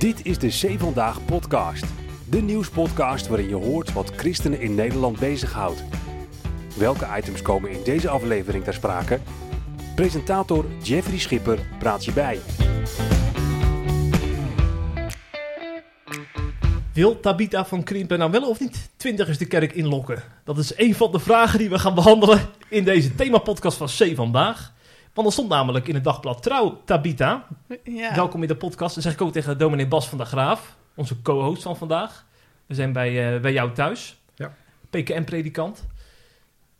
Dit is de C Vandaag podcast. De nieuwspodcast waarin je hoort wat christenen in Nederland bezighoudt. Welke items komen in deze aflevering ter sprake? Presentator Jeffrey Schipper praat je bij. Wil Tabita van Krimpen nou wel of niet twintigers de kerk inlokken? Dat is een van de vragen die we gaan behandelen in deze themapodcast van C Vandaag. Want er stond namelijk in het dagblad Trouw Tabita. Ja. Welkom in de podcast. Dat zeg ik ook tegen dominee Bas van der Graaf, onze co-host van vandaag. We zijn bij, eh, bij jou thuis. Ja. PKM-predikant.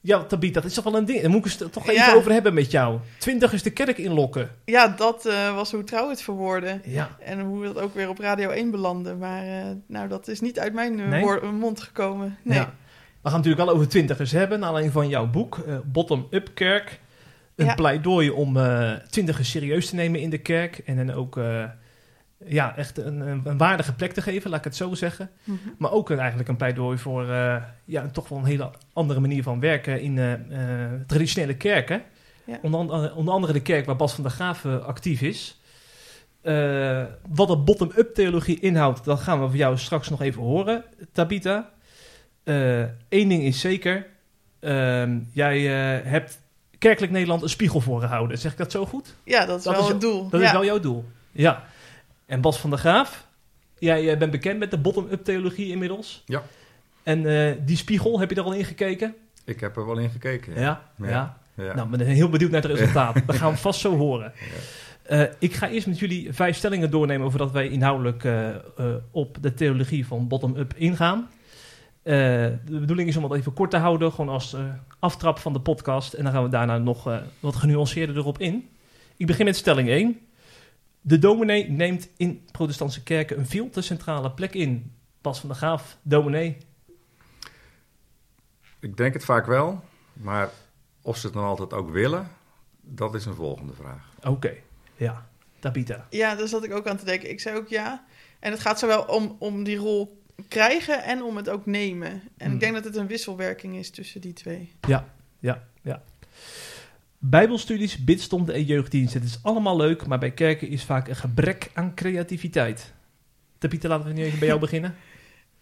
Ja, Tabita, dat is toch wel een ding. Daar moet ik het toch even Ja. over hebben met jou. Twintigers de kerk inlokken. ja, dat eh, was hoe trouw het verwoordde. Ja. En hoe dat ook weer op Radio 1 belandde. Maar eh, nou, dat is niet uit mijn Nee? woord- mond gekomen. Nee. Ja. We gaan het natuurlijk wel over twintigers hebben, naar aanleiding van jouw boek, Bottom Up Kerk. Een Ja. pleidooi om eh twintigers serieus te nemen in de kerk. En dan ook eh, ja, echt een, een, een waardige plek te geven, laat ik het zo zeggen. Mhm. Maar ook een, eigenlijk een pleidooi voor eh, ja, toch wel een hele andere manier van werken in traditionele kerken. Ja. Onder, onder andere de kerk waar Bas van der Graaf actief is. Wat de bottom-up theologie inhoudt, dat gaan we van jou straks nog even horen, Tabita. Eén ding is zeker, Ehm, jij hebt kerkelijk Nederland een spiegel voorgehouden. Zeg ik dat zo goed? Ja, dat is Dat wel is het doel. Dat ja. is wel jouw doel. Ja. En Bas van der Graaf, jij bent bekend met de bottom-up theologie inmiddels. Ja. En eh, die spiegel, heb je er al in gekeken? Ik heb er wel in gekeken. Ja. ja. Ja. Ja. Nou, ik ben heel benieuwd naar het resultaat. Dat gaan we vast zo horen. Eh, ik ga eerst met jullie vijf stellingen doornemen voordat wij inhoudelijk eh, eh, op de theologie van bottom-up ingaan. Eh, de bedoeling is om het even kort te houden, gewoon als eh, aftrap van de podcast. En dan gaan we daarna nog eh, wat genuanceerder erop in. Ik begin met stelling 1. De dominee neemt in protestantse kerken een veel te centrale plek in. Pas van de Graaf, dominee. Ik denk het vaak wel, maar of ze het dan altijd ook willen, dat is een volgende vraag. Oké, ja. Tabita. Ja, daar zat ik ook aan te denken. Ik zei ook ja. En het gaat zowel om, om die rol krijgen en om het ook nemen. En Hmm. ik denk dat het een wisselwerking is tussen die twee. Ja, ja, ja. Bijbelstudies, bidstonden en jeugddienst. Het is allemaal leuk, maar bij kerken is vaak een gebrek aan creativiteit. Tabita, laten we nu even bij jou beginnen.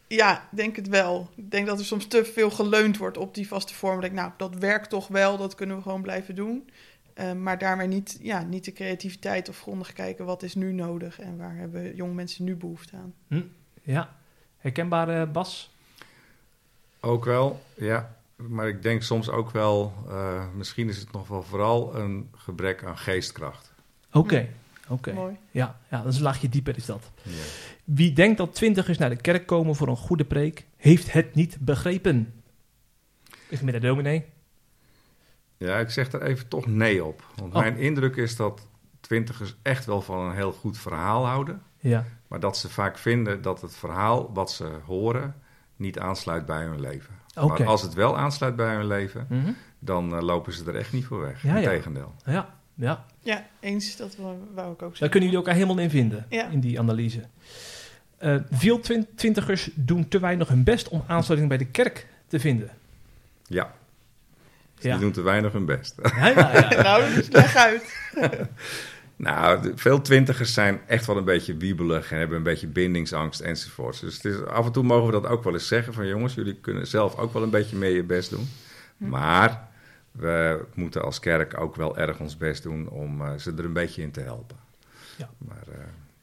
Ja, denk het wel. Ik denk dat er soms te veel geleund wordt op die vaste vorm. Ik nou, dat werkt toch wel, dat kunnen we gewoon blijven doen. Eh, maar daarmee niet, ja, niet de creativiteit of grondig kijken wat is nu nodig en waar hebben jonge mensen nu behoefte aan. Ja, herkenbare Bas? Ook wel, ja. Maar ik denk soms ook wel, eh, misschien is het nog wel vooral een gebrek aan geestkracht. Oké, oké. Mooi. Ja, ja, dat is een laagje dieper is dat. Ja. Wie denkt dat twintigers naar de kerk komen voor een goede preek, heeft het niet begrepen. Is met de dominee? ja, ik zeg er even toch nee op. Want Oh. mijn indruk is dat twintigers echt wel van een heel goed verhaal houden. Ja. Maar dat ze vaak vinden dat het verhaal wat ze horen niet aansluit bij hun leven. Maar als het wel aansluit bij hun leven, Mhm. dan eh, lopen ze er echt niet voor weg. Ja. Integendeel. Ja, ja. Ja, eens, dat wou wou ik ook Daar zeggen. kunnen jullie elkaar helemaal in vinden, Ja. in die analyse. Eh, veel twin- twintigers doen te weinig hun best om aansluiting bij de kerk te vinden. Ja, Ja. die doen te weinig hun best. Ja, ja, ja. nou, dus leg uit. nou, veel twintigers zijn echt wel een beetje wiebelig en hebben een beetje bindingsangst enzovoorts. Dus het is, af en toe mogen we dat ook wel eens zeggen van jongens, jullie kunnen zelf ook wel een beetje meer je best doen. Hm. Maar we moeten als kerk ook wel erg ons best doen om eh, ze er een beetje in te helpen. Ja. Maar, eh,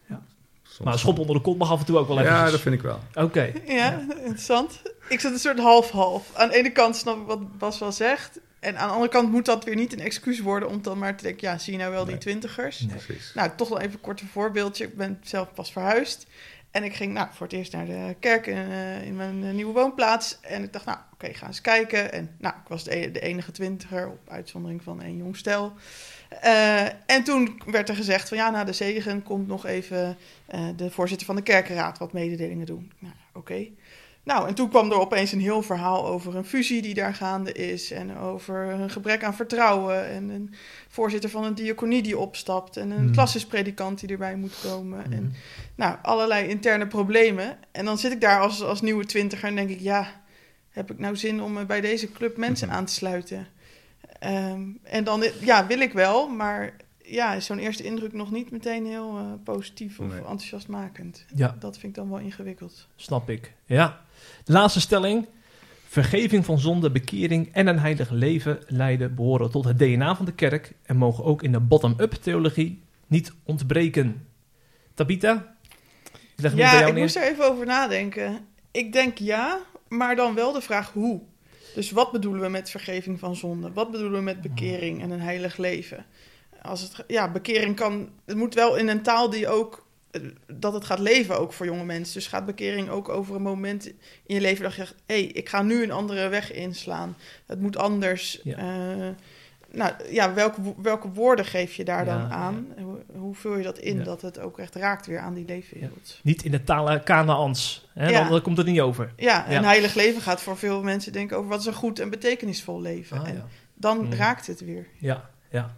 Ja. soms- Maar een schop onder de kont mag af en toe ook wel even. Ja, dat vind ik wel. Oké. Ja, interessant. Ik zit een soort half-half. Aan de ene kant snap ik wat Bas wel zegt. En aan de andere kant moet dat weer niet een excuus worden om dan maar te denken, ja, zie je nou wel die twintigers? Nee. Precies. Nou, toch wel even een kort voorbeeldje. Ik ben zelf pas verhuisd. En ik ging nou, voor het eerst naar de kerk in, eh, in mijn eh, nieuwe woonplaats. En ik dacht, nou, oké, ga eens kijken. En nou, ik was de, e- de enige twintiger, op uitzondering van één jong stel. Eh, en toen werd er gezegd van, ja, na de zegen komt nog even eh, de voorzitter van de kerkenraad wat mededelingen doen. Nou, oké. Nou, en toen kwam er opeens een heel verhaal over een fusie die daar gaande is. En over een gebrek aan vertrouwen. En een voorzitter van een diaconie die opstapt. En een Hmm. klassispredikant die erbij moet komen. En Mhm. nou, allerlei interne problemen. En dan zit ik daar als, als nieuwe twintiger en denk ik, ja, heb ik nou zin om me bij deze club mensen aan te sluiten? Ehm, en dan ja, wil ik wel, maar ja, is zo'n eerste indruk nog niet meteen heel eh, positief of Nee. enthousiastmakend. Ja. Dat vind ik dan wel ingewikkeld. Snap ik. Ja. De laatste stelling. Vergeving van zonde, bekering en een heilig leven leiden behoren tot het DNA van de kerk en mogen ook in de bottom-up theologie niet ontbreken. Tabita? Ik leg Ja, ik neer. moest er even over nadenken. Ik denk ja, maar dan wel de vraag hoe. Dus wat bedoelen we met vergeving van zonde? Wat bedoelen we met bekering en een heilig leven? Als het, ja, bekering kan... Het moet wel in een taal die ook... Dat het gaat leven ook voor jonge mensen. Dus gaat bekering ook over een moment in je leven dat je zegt... hé, hey, ik ga nu een andere weg inslaan. Het moet anders. Ja. Eh, nou ja, welke, welke woorden geef je daar Ja, dan aan? Hoe, hoe vul je dat in dat het ook echt raakt weer aan die leefwereld? Niet in de talen Kanaans. Hè? Dan, dan komt het niet over. Ja, een heilig leven gaat voor veel mensen denken over wat is een goed en betekenisvol leven. Ah, en dan Mm. raakt het weer. ja, ja.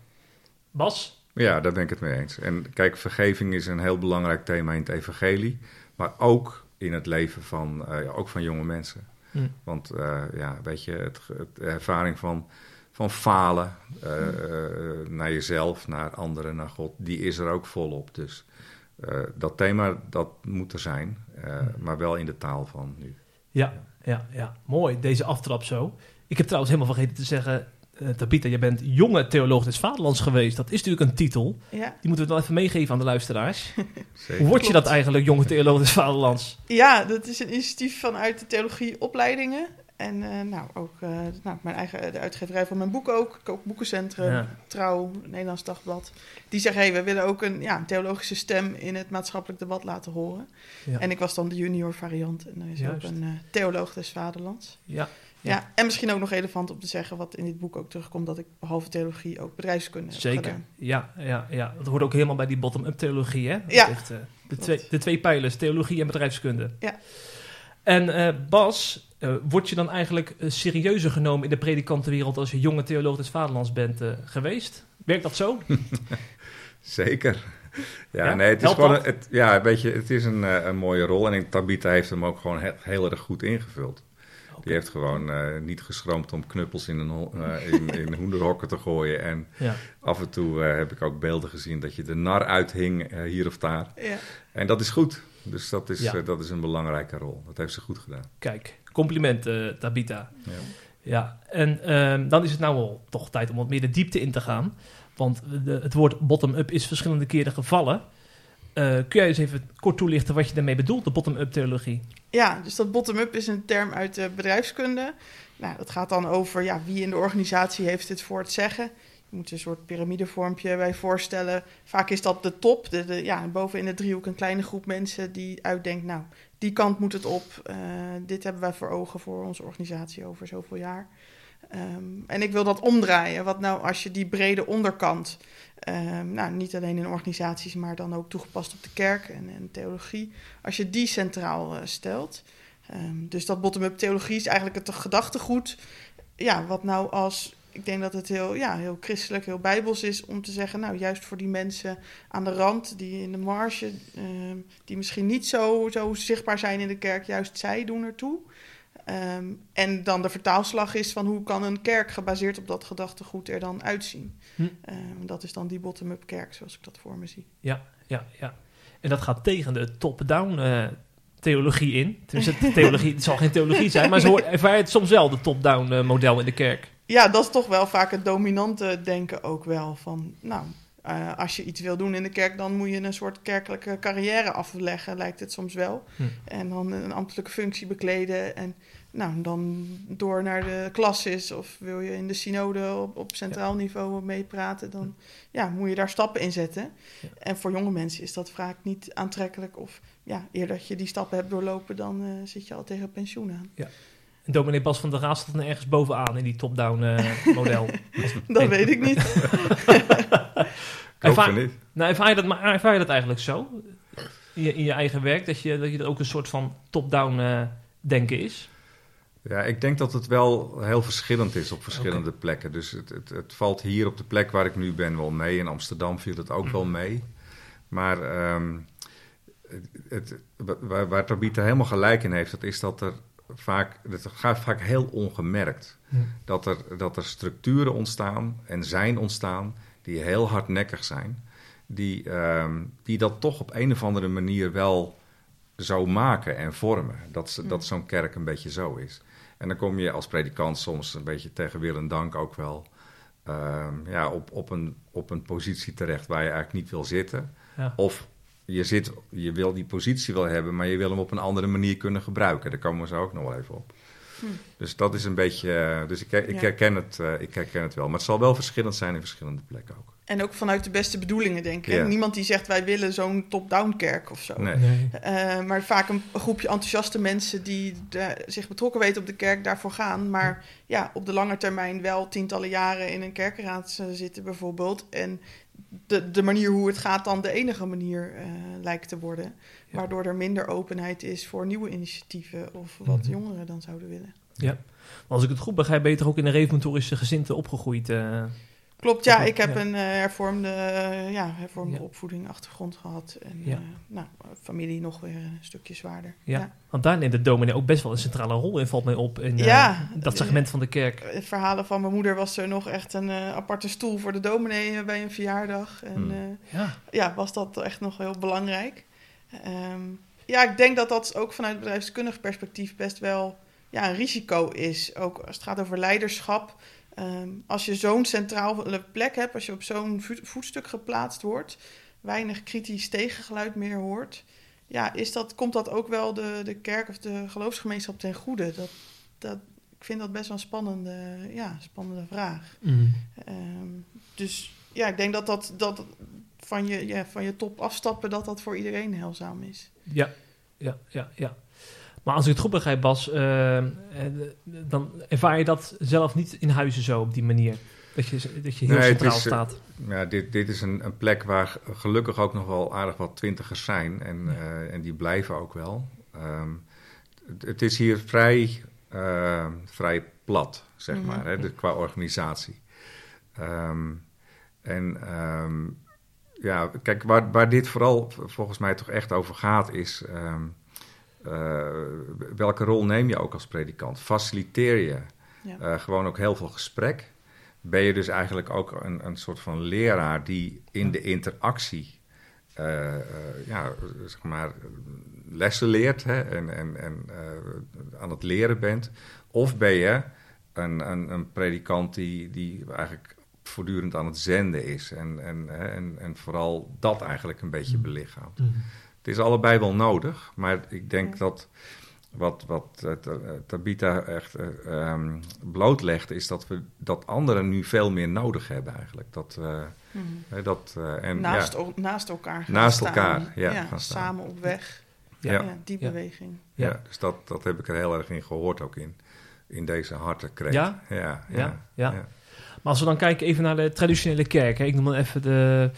Bas? Ja, daar ben ik het mee eens. En kijk, vergeving is een heel belangrijk thema in het evangelie. Maar ook in het leven van, eh, ja, ook van jonge mensen. Hm. Want eh, ja, weet je, het, het- de ervaring van, van falen eh, eh, naar jezelf, naar anderen, naar God, die is er ook volop. Dus dat thema, dat moet er zijn, eh, maar wel in de taal van nu. Ja, ja, ja. Mooi, deze aftrap zo. Ik heb trouwens helemaal vergeten te zeggen... eh Tabita, je bent jonge theoloog des vaderlands geweest. Dat is natuurlijk een titel. Ja, Die moeten we wel even meegeven aan de luisteraars. Zeker. Hoe word je dat eigenlijk, jonge theoloog des vaderlands? ja dat is een initiatief vanuit de theologieopleidingen. En eh, nou, ook eh, nou, mijn eigen, de uitgeverij van mijn boek ook. Ik ook Boekencentrum, Ja. Trouw, Nederlands Dagblad. Die zeggen, hey, we willen ook een, ja, een theologische stem in het maatschappelijk debat laten horen. Ja. En ik was dan de junior variant. En dan is Juist. ook een eh, theoloog des vaderlands. Ja, Ja. Ja. en misschien ook nog relevant om te zeggen, wat in dit boek ook terugkomt, dat ik behalve theologie ook bedrijfskunde heb zeker. gedaan. Ja, ja, ja. Dat hoort ook helemaal bij die bottom-up theologie, hè? Dat Ja. heeft, eh, de, twee, de twee pijlers, theologie en bedrijfskunde. Ja. En eh, Bas, eh, word je dan eigenlijk serieuzer genomen in de predikantenwereld als je jonge theoloog des vaderlands bent eh, geweest? Werkt dat zo? Zeker. Ja, Ja? nee, het is gewoon, het, ja, weet je, het is een, eh, een mooie rol en Tabita heeft hem ook gewoon he- heel erg goed ingevuld. Die heeft gewoon eh, niet geschroomd om knuppels in, een eh, in, in hoenderhokken te gooien. En Ja. af en toe eh, heb ik ook beelden gezien dat je de nar uithing hier of daar. Ja. En dat is goed. Dus dat is, Ja. dat is een belangrijke rol. Dat heeft ze goed gedaan. Kijk, compliment eh, Tabita. Ja. Ja, en ehm, dan is het nou wel toch tijd om wat meer de diepte in te gaan. Want de, het woord bottom-up is verschillende keren gevallen. Kun jij eens even kort toelichten wat je daarmee bedoelt, de bottom-up theologie? Ja, dus dat bottom-up is een term uit de bedrijfskunde. Nou, dat gaat dan over ja, wie in de organisatie heeft dit voor het zeggen. Je moet een soort piramidevormpje bij voorstellen. Vaak is dat de top, de, de, ja, boven in de driehoek een kleine groep mensen die uitdenkt... nou, die kant moet het op, Eh, dit hebben wij voor ogen voor onze organisatie over zoveel jaar. Ehm, en ik wil dat omdraaien. Wat nou als je die brede onderkant, ehm, nou, niet alleen in organisaties, maar dan ook toegepast op de kerk en, theologie, als je die centraal eh, stelt. Ehm, dus dat bottom-up theologie is eigenlijk het gedachtegoed. Ja, wat nou als. Ik denk dat het heel, ja, heel christelijk, heel bijbels is om te zeggen, nou juist voor die mensen aan de rand, die in de marge, die misschien niet zo, zo zichtbaar zijn in de kerk, juist zij doen ertoe. Ehm, en dan de vertaalslag is van hoe kan een kerk gebaseerd op dat gedachtegoed er dan uitzien. Hm. Ehm, dat is dan die bottom-up kerk, zoals ik dat voor me zie. Ja, ja, ja. En dat gaat tegen de top-down eh, theologie in. Tenminste, theologie, het zal geen theologie zijn, maar hoort- ervaar je het soms wel, de top-down eh, model in de kerk. Ja, dat is toch wel vaak het dominante denken ook wel. Van, nou, eh, als je iets wil doen in de kerk, dan moet je een soort kerkelijke carrière afleggen, lijkt het soms wel. Hm. En dan een ambtelijke functie bekleden en nou, dan door naar de klasses of wil je in de synode op, op centraal niveau meepraten, dan ja, moet je daar stappen in zetten. Ja. En voor jonge mensen is dat vaak niet aantrekkelijk of ja, eer dat je die stappen hebt doorlopen, dan eh, zit je al tegen pensioen aan. En dominee Bas van der Raas staat er ergens bovenaan in die top-down eh, model. Dat weet ik niet. Ervaar- niet. Nou, ervaar je dat, maar ervaar je dat eigenlijk zo? In je, in je eigen werk, dat je, dat je dat ook een soort van top-down eh, denken is? Ja, ik denk dat het wel heel verschillend is op verschillende plekken. Dus het, het, het valt hier op de plek waar ik nu ben wel mee. In Amsterdam viel het ook wel mee. Maar ehm, het, waar, waar Tabitha helemaal gelijk in heeft, dat is dat er vaak, het gaat vaak heel ongemerkt. Dat, er, dat er structuren ontstaan en zijn ontstaan die heel hardnekkig zijn, die, ehm, die dat toch op een of andere manier wel zo maken en vormen. Dat, ze- dat zo'n kerk een beetje zo is. En dan kom je als predikant soms een beetje tegen wil en dank ook wel ehm, ja, op, op, een, op een positie terecht waar je eigenlijk niet wil zitten. Ja. Of je, zit, je wil die positie wel hebben, maar je wil hem op een andere manier kunnen gebruiken. Daar komen we zo ook nog wel even op. Dus dat is een beetje. eh, Dus ik, ik, Ja. herken het, eh, ik herken het wel. Maar het zal wel verschillend zijn in verschillende plekken ook. En ook vanuit de beste bedoelingen, denk ik. Ja. Niemand die zegt wij willen zo'n top-down kerk of zo. Nee. Nee. Eh, maar vaak een, groepje enthousiaste mensen die daar- zich betrokken weten op de kerk daarvoor gaan. Maar ja, op de lange termijn wel tientallen jaren in een kerkenraad eh, zitten bijvoorbeeld. En de, de manier hoe het gaat dan de enige manier eh, lijkt te worden. Ja. Waardoor er minder openheid is voor nieuwe initiatieven of wat Mhm. jongeren dan zouden willen. Ja. Maar als ik het goed begrijp, ben je toch ook in een reformatorische gezinte opgegroeid? eh? Klopt, ja. Ik heb ja. een eh, hervormde, ja, hervormde Ja. opvoeding, achtergrond gehad. En Ja. eh, nou, familie nog weer een stukje zwaarder. ja. Want daar neemt de dominee ook best wel een centrale rol in, valt mij op. In, Ja. dat segment van de kerk. Het verhalen van mijn moeder was er nog echt een aparte stoel voor de dominee bij een verjaardag. En Hmm. Ja. ja, was dat echt nog heel belangrijk. Ehm, ja, ik denk dat dat ook vanuit bedrijfskundig perspectief best wel ja, een risico is. Ook als het gaat over leiderschap. Ehm, als je zo'n centrale plek hebt, als je op zo'n vo- voetstuk geplaatst wordt, weinig kritisch tegengeluid meer hoort, ja, is dat, komt dat ook wel de, de kerk of de geloofsgemeenschap ten goede? Dat, dat, ik vind dat best wel een spannende, ja, spannende vraag. Mm. Ehm, dus ja, ik denk dat dat, dat van, je, ja, van je top afstappen, dat dat voor iedereen heilzaam is. Ja, ja, ja, ja. Maar als ik het goed begrijp, Bas, eh, eh, dan ervaar je dat zelf niet in huizen zo op die manier. Dat je, dat je heel Nee, centraal is, eh, staat. Ja, dit, dit is een, een plek waar gelukkig ook nog wel aardig wat twintigers zijn. En, Ja. eh, en die blijven ook wel. Ehm, het, het is hier vrij, vrij plat, zeg Mhm. maar, hè, de- qua organisatie. Ehm, en ehm, ja, kijk, waar, waar dit vooral volgens mij toch echt over gaat, is eh, welke rol neem je ook als predikant? Faciliteer je Ja. eh, gewoon ook heel veel gesprek? Ben je dus eigenlijk ook een, een soort van leraar die in de interactie eh, eh, ja, zeg maar, lessen leert hè, en, en, en eh, aan het leren bent? Of ben je een, een, een predikant die, die eigenlijk voortdurend aan het zenden is en, en, hè, en, en vooral dat eigenlijk een beetje belichaamt? Mm. Het is allebei wel nodig, maar ik denk Ja. dat wat, wat eh, eh, Tabitha echt ehm, blootlegt, is dat we dat anderen nu veel meer nodig hebben eigenlijk. Dat, hè, dat, eh, en, naast, ja, o- naast elkaar gaan Naast staan. elkaar, ja, gaan staan. Samen op weg. Ja. Ja, Ja. die Ja. beweging. Ja. ja, dus dat, dat heb ik er heel erg in gehoord ook in, in deze harte kreet. Ja? Ja, ja, Ja, ja. ja. Maar als we dan kijken even naar de traditionele kerk. Hè. Ik noem dan even de,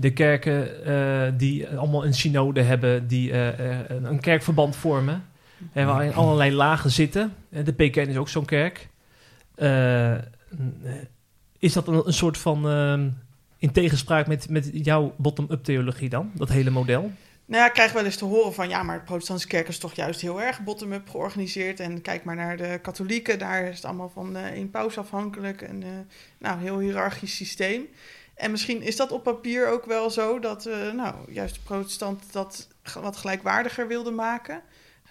de kerken eh, die allemaal een synode hebben, die eh, eh, een, kerkverband vormen. Hè, waarin allerlei lagen zitten. De PKN is ook zo'n kerk. Is dat een, een soort van ehm, in tegenspraak met, met jouw bottom-up theologie dan? Dat hele model? Nou ja, ik krijg wel eens te horen van ja, maar de protestantse kerk is toch juist heel erg bottom-up georganiseerd. En kijk maar naar de katholieken, daar is het allemaal van één paus afhankelijk. En nou, heel hiërarchisch systeem. En misschien is dat op papier ook wel zo dat eh, nou, juist de protestant dat wat gelijkwaardiger wilde maken.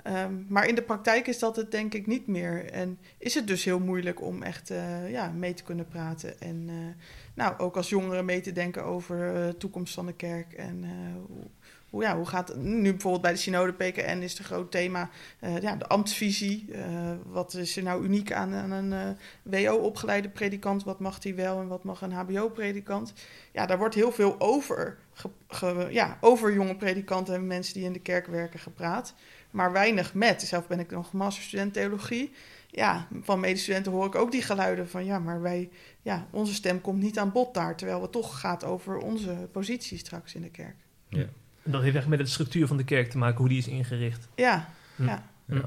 Ehm, maar in de praktijk is dat het denk ik niet meer. En is het dus heel moeilijk om echt eh, ja, mee te kunnen praten. En eh, nou, ook als jongeren mee te denken over de toekomst van de kerk. En hoe, ja, hoe gaat nu bijvoorbeeld bij de synode PKN is het groot thema eh, ja, de ambtsvisie. Eh, wat is er nou uniek aan, aan een eh, WO-opgeleide predikant? Wat mag die wel en wat mag een HBO-predikant? Ja, daar wordt heel veel over, ja, over jonge predikanten en mensen die in de kerk werken gepraat. Maar weinig met. Zelf ben ik nog masterstudent theologie. Ja, van medestudenten hoor ik ook die geluiden van ja, maar wij, ja, onze stem komt niet aan bod daar. Terwijl het toch gaat over onze positie straks in de kerk. En dat heeft echt met de structuur van de kerk te maken, hoe die is ingericht. Ja, Hm. ja. Ja.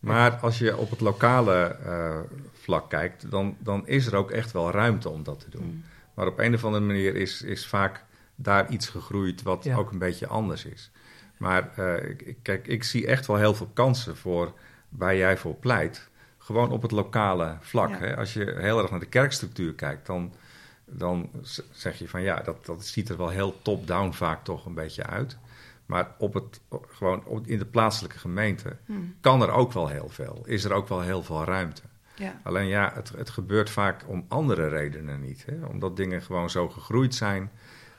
Maar als je op het lokale eh, vlak kijkt, dan, dan is er ook echt wel ruimte om dat te doen. Mm. Maar op een of andere manier is, is vaak daar iets gegroeid wat Ja. ook een beetje anders is. Maar eh, kijk, ik zie echt wel heel veel kansen voor waar jij voor pleit. Gewoon op het lokale vlak. Ja. Hè? Als je heel erg naar de kerkstructuur kijkt, dan dan zeg je van ja, dat, dat ziet er wel heel top-down vaak toch een beetje uit. Maar op het, gewoon op- in de plaatselijke gemeente Hm, kan er ook wel heel veel. Is er ook wel heel veel ruimte. ja. Alleen ja, het, het gebeurt vaak om andere redenen niet. Hè? Omdat dingen gewoon zo gegroeid zijn.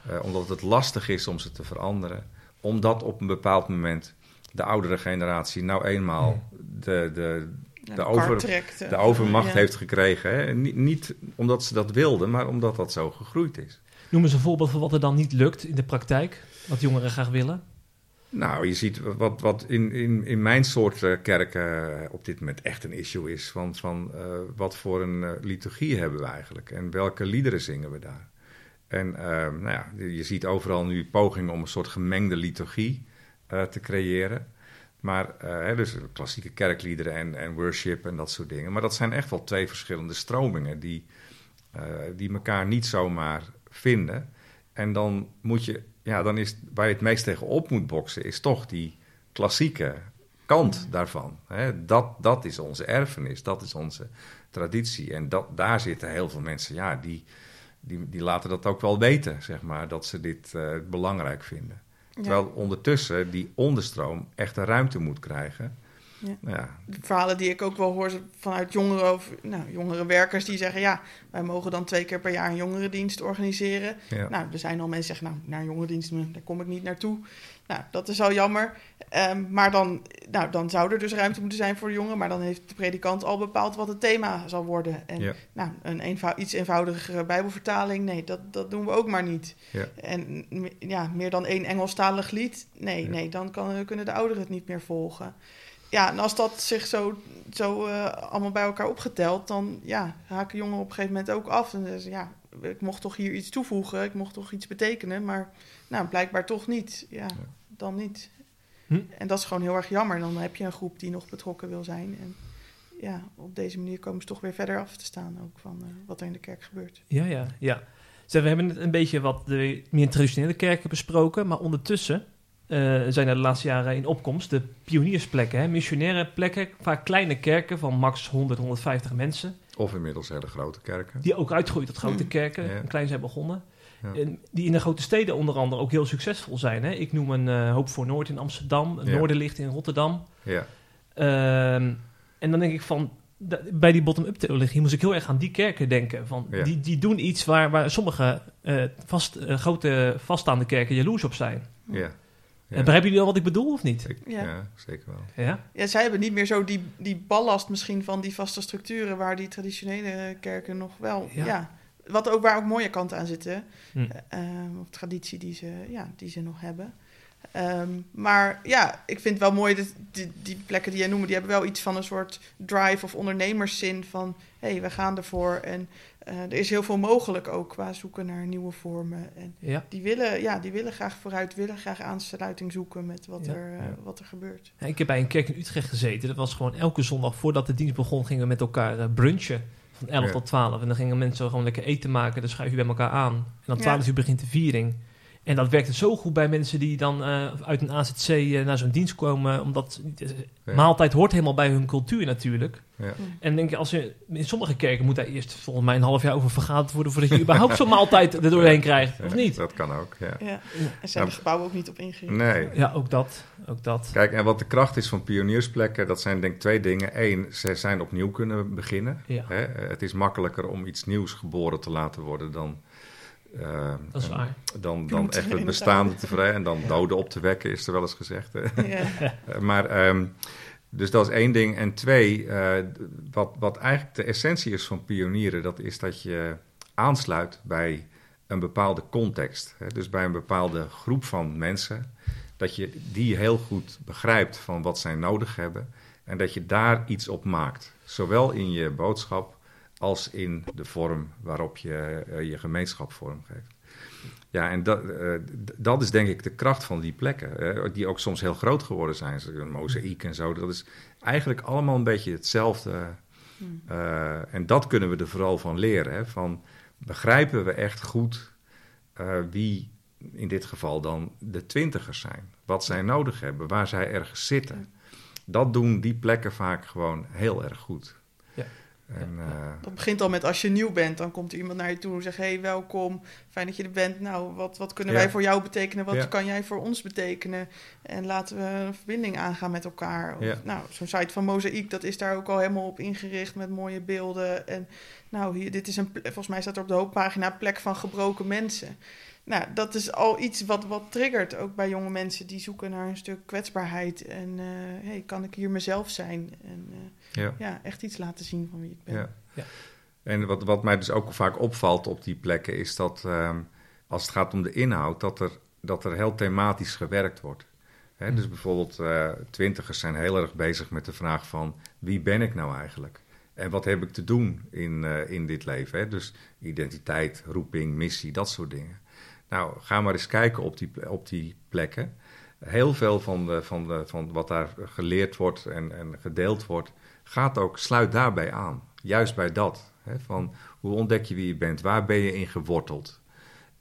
eh, omdat het lastig is om ze te veranderen. Omdat op een bepaald moment de oudere generatie nou eenmaal de, de, Ja, de over- trekt, eh, de overmacht ja. heeft gekregen. Hè? Niet, niet omdat ze dat wilden, maar omdat dat zo gegroeid is. Noem eens een voorbeeld van wat er dan niet lukt in de praktijk. Wat jongeren graag willen. Nou, je ziet wat, wat in, in, in mijn soort eh, kerken eh, op dit moment echt een issue is. Van, van eh, wat voor een liturgie hebben we eigenlijk en welke liederen zingen we daar. En eh, nou ja, je ziet overal nu pogingen om een soort gemengde liturgie eh, te creëren. Maar eh, dus klassieke kerkliederen en, en worship en dat soort dingen. Maar dat zijn echt wel twee verschillende stromingen die, eh, die elkaar niet zomaar vinden. En dan moet je, ja, dan is waar je het meest tegen op moet boksen, is toch die klassieke kant daarvan. Hè? Dat, dat is onze erfenis, dat is onze traditie. En dat, daar zitten heel veel mensen, ja, die, die, die laten dat ook wel weten, zeg maar, dat ze dit eh, belangrijk vinden. Terwijl ondertussen die onderstroom echt een ruimte moet krijgen. Ja. Nou ja, De verhalen die ik ook wel hoor vanuit jongeren, of, nou, jongere werkers die zeggen... ja, wij mogen dan twee keer per jaar een jongerendienst organiseren. ja. Nou, er zijn al mensen die zeggen, nou, naar een jongerendienst, daar kom ik niet naartoe. Nou, dat is al jammer. Ehm, maar dan, nou, dan zou er dus ruimte moeten zijn voor de jongeren. Maar dan heeft de predikant al bepaald wat het thema zal worden. En Ja. nou, een eenvou iets eenvoudigere bijbelvertaling, nee, dat, dat doen we ook maar niet. Ja. En ja, meer dan één Engelstalig lied, nee, Ja. nee, dan kan, kunnen de ouderen het niet meer volgen. Ja, en als dat zich zo, zo eh, allemaal bij elkaar opgeteld, dan ja, haken jongeren op een gegeven moment ook af. En zeggen ze, ja, ik mocht toch hier iets toevoegen, ik mocht toch iets betekenen, maar nou, blijkbaar toch niet. Ja, dan niet. Hm. En dat is gewoon heel erg jammer. Dan heb je een groep die nog betrokken wil zijn. En ja, op deze manier komen ze toch weer verder af te staan ook van eh, wat er in de kerk gebeurt. Ja, ja, ja. Zeg, we hebben net een beetje wat de meer traditionele kerken besproken, maar ondertussen eh, zijn er de laatste jaren in opkomst de pioniersplekken, hè, missionaire plekken, vaak kleine kerken van max 100, 150 mensen, Of inmiddels hele grote kerken. die ook uitgroeien tot grote Mm. kerken, klein zijn begonnen. Ja. En die in de grote steden onder andere ook heel succesvol zijn. Hè. Ik noem een eh, Hoop voor Noord in Amsterdam, Ja. Noorderlicht in Rotterdam. Ja, Ehm, en dan denk ik van, bij die bottom-up theologie moest ik heel erg aan die kerken denken. Van, Ja. die, die doen iets waar, waar sommige eh, vast, grote vaststaande kerken jaloers op zijn. ja. Begrijpen jullie al wat ik bedoel of niet? Ik- Ja. ja, zeker wel. Ja? Ja, zij hebben niet meer zo die, die ballast misschien van die vaste structuren waar die traditionele kerken nog wel. Ja. Ja. wat ook, waar ook mooie kanten aan zitten. Hm. Ehm, of traditie die ze, ja, die ze nog hebben. Ehm, maar ja, ik vind het wel mooi dat die, die plekken die jij noemde, die hebben wel iets van een soort drive of ondernemerszin van hé, hey, we gaan ervoor. En eh, er is heel veel mogelijk ook qua zoeken naar nieuwe vormen. En Ja. die willen, ja, die willen graag vooruit, willen graag aansluiting zoeken met wat, Ja. er, eh, Ja. wat er gebeurt. Ja, Ik heb bij een kerk in Utrecht gezeten. Dat was gewoon elke zondag voordat de dienst begon, gingen we met elkaar eh, brunchen. Van 11 Ja. tot 12. En dan gingen mensen gewoon lekker eten maken. Dan schuif je bij elkaar aan. En dan Ja. 12 uur begint de viering. En dat werkte zo goed bij mensen die dan eh, uit een AZC eh, naar zo'n dienst komen. Omdat eh, Ja. maaltijd hoort helemaal bij hun cultuur natuurlijk. Ja. En denk je, als je, in sommige kerken moet daar eerst volgens mij een half jaar over vergaderd worden... voordat je überhaupt zo'n maaltijd er doorheen krijgt. Of niet? Dat kan ook, ja. Ja. En zijn de gebouwen ook niet op ingericht. Nee. Ja, ook dat. Ook dat. Kijk, en wat de kracht is van pioniersplekken, dat zijn denk ik twee dingen. Eén, ze zijn opnieuw kunnen beginnen. Ja. Hè? Het is makkelijker om iets nieuws geboren te laten worden dan, eh, Dat is waar. dan, dan echt het bestaande te verrijden en dan doden op te wekken, is er wel eens gezegd. Hè? Ja. Eh, maar, ehm, dus dat is één ding. En twee, eh, wat, wat eigenlijk de essentie is van pionieren, dat is dat je aansluit bij een bepaalde context. Hè? Dus bij een bepaalde groep van mensen, dat je die heel goed begrijpt van wat zij nodig hebben en dat je daar iets op maakt. Zowel in je boodschap als in de vorm waarop je eh, je gemeenschap vormgeeft. Ja, en dat, eh, dat is denk ik de kracht van die plekken, die ook soms heel groot geworden zijn. Een mozaïek en zo, dat is eigenlijk allemaal een beetje hetzelfde. Hm. Eh, en dat kunnen we er vooral van leren. Hè? Van, begrijpen we echt goed eh, wie in dit geval dan de twintigers zijn? Wat zij nodig hebben, waar zij ergens zitten. Dat doen die plekken vaak gewoon heel erg goed. Ja. En, eh, Dat begint al met als je nieuw bent, dan komt er iemand naar je toe en zegt: Hey, welkom, fijn dat je er bent. Nou, wat, wat kunnen Ja. wij voor jou betekenen? Wat Ja. kan jij voor ons betekenen? En laten we een verbinding aangaan met elkaar. Of, Ja. Nou, zo'n site van Mozaïek, dat is daar ook al helemaal op ingericht met mooie beelden. En nou, hier, dit is een, volgens mij staat er op de hoofdpagina plek van gebroken mensen. Nou, dat is al iets wat, wat triggert, ook bij jonge mensen die zoeken naar een stuk kwetsbaarheid. En eh, hey, kan ik hier mezelf zijn? En eh, ja. ja, echt iets laten zien van wie ik ben. Ja. Ja. En wat, wat mij dus ook vaak opvalt op die plekken is dat ehm, als het gaat om de inhoud, dat er, dat er heel thematisch gewerkt wordt. Hè, dus bijvoorbeeld eh, twintigers zijn heel erg bezig met de vraag van wie ben ik nou eigenlijk? En wat heb ik te doen in, eh, in dit leven? Hè? Dus identiteit, roeping, missie, dat soort dingen. Nou, ga maar eens kijken op die, op die plekken. Heel veel van, de, van, de, van wat daar geleerd wordt en, en gedeeld wordt, gaat ook, sluit daarbij aan. Juist bij dat. Hè, van hoe ontdek je wie je bent? Waar ben je in geworteld?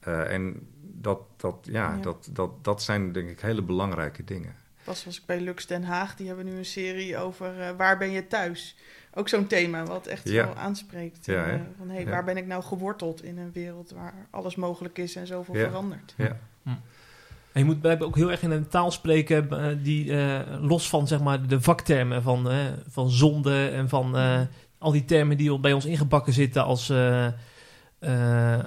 Eh, en dat, dat, ja, Ja. Dat, dat, dat zijn denk ik hele belangrijke dingen. Pas was ik bij Lux Den Haag. Die hebben nu een serie over eh, waar ben je thuis. Ook zo'n thema wat echt Ja. wel aanspreekt. Ja, eh, van hey, Ja. waar ben ik nou geworteld in een wereld waar alles mogelijk is en zoveel Ja. verandert. Ja, En je moet blijkbaar ook heel erg in een taal spreken eh, die eh, los van zeg maar, de vaktermen van, eh, van zonde en van al die termen die bij ons ingebakken zitten als,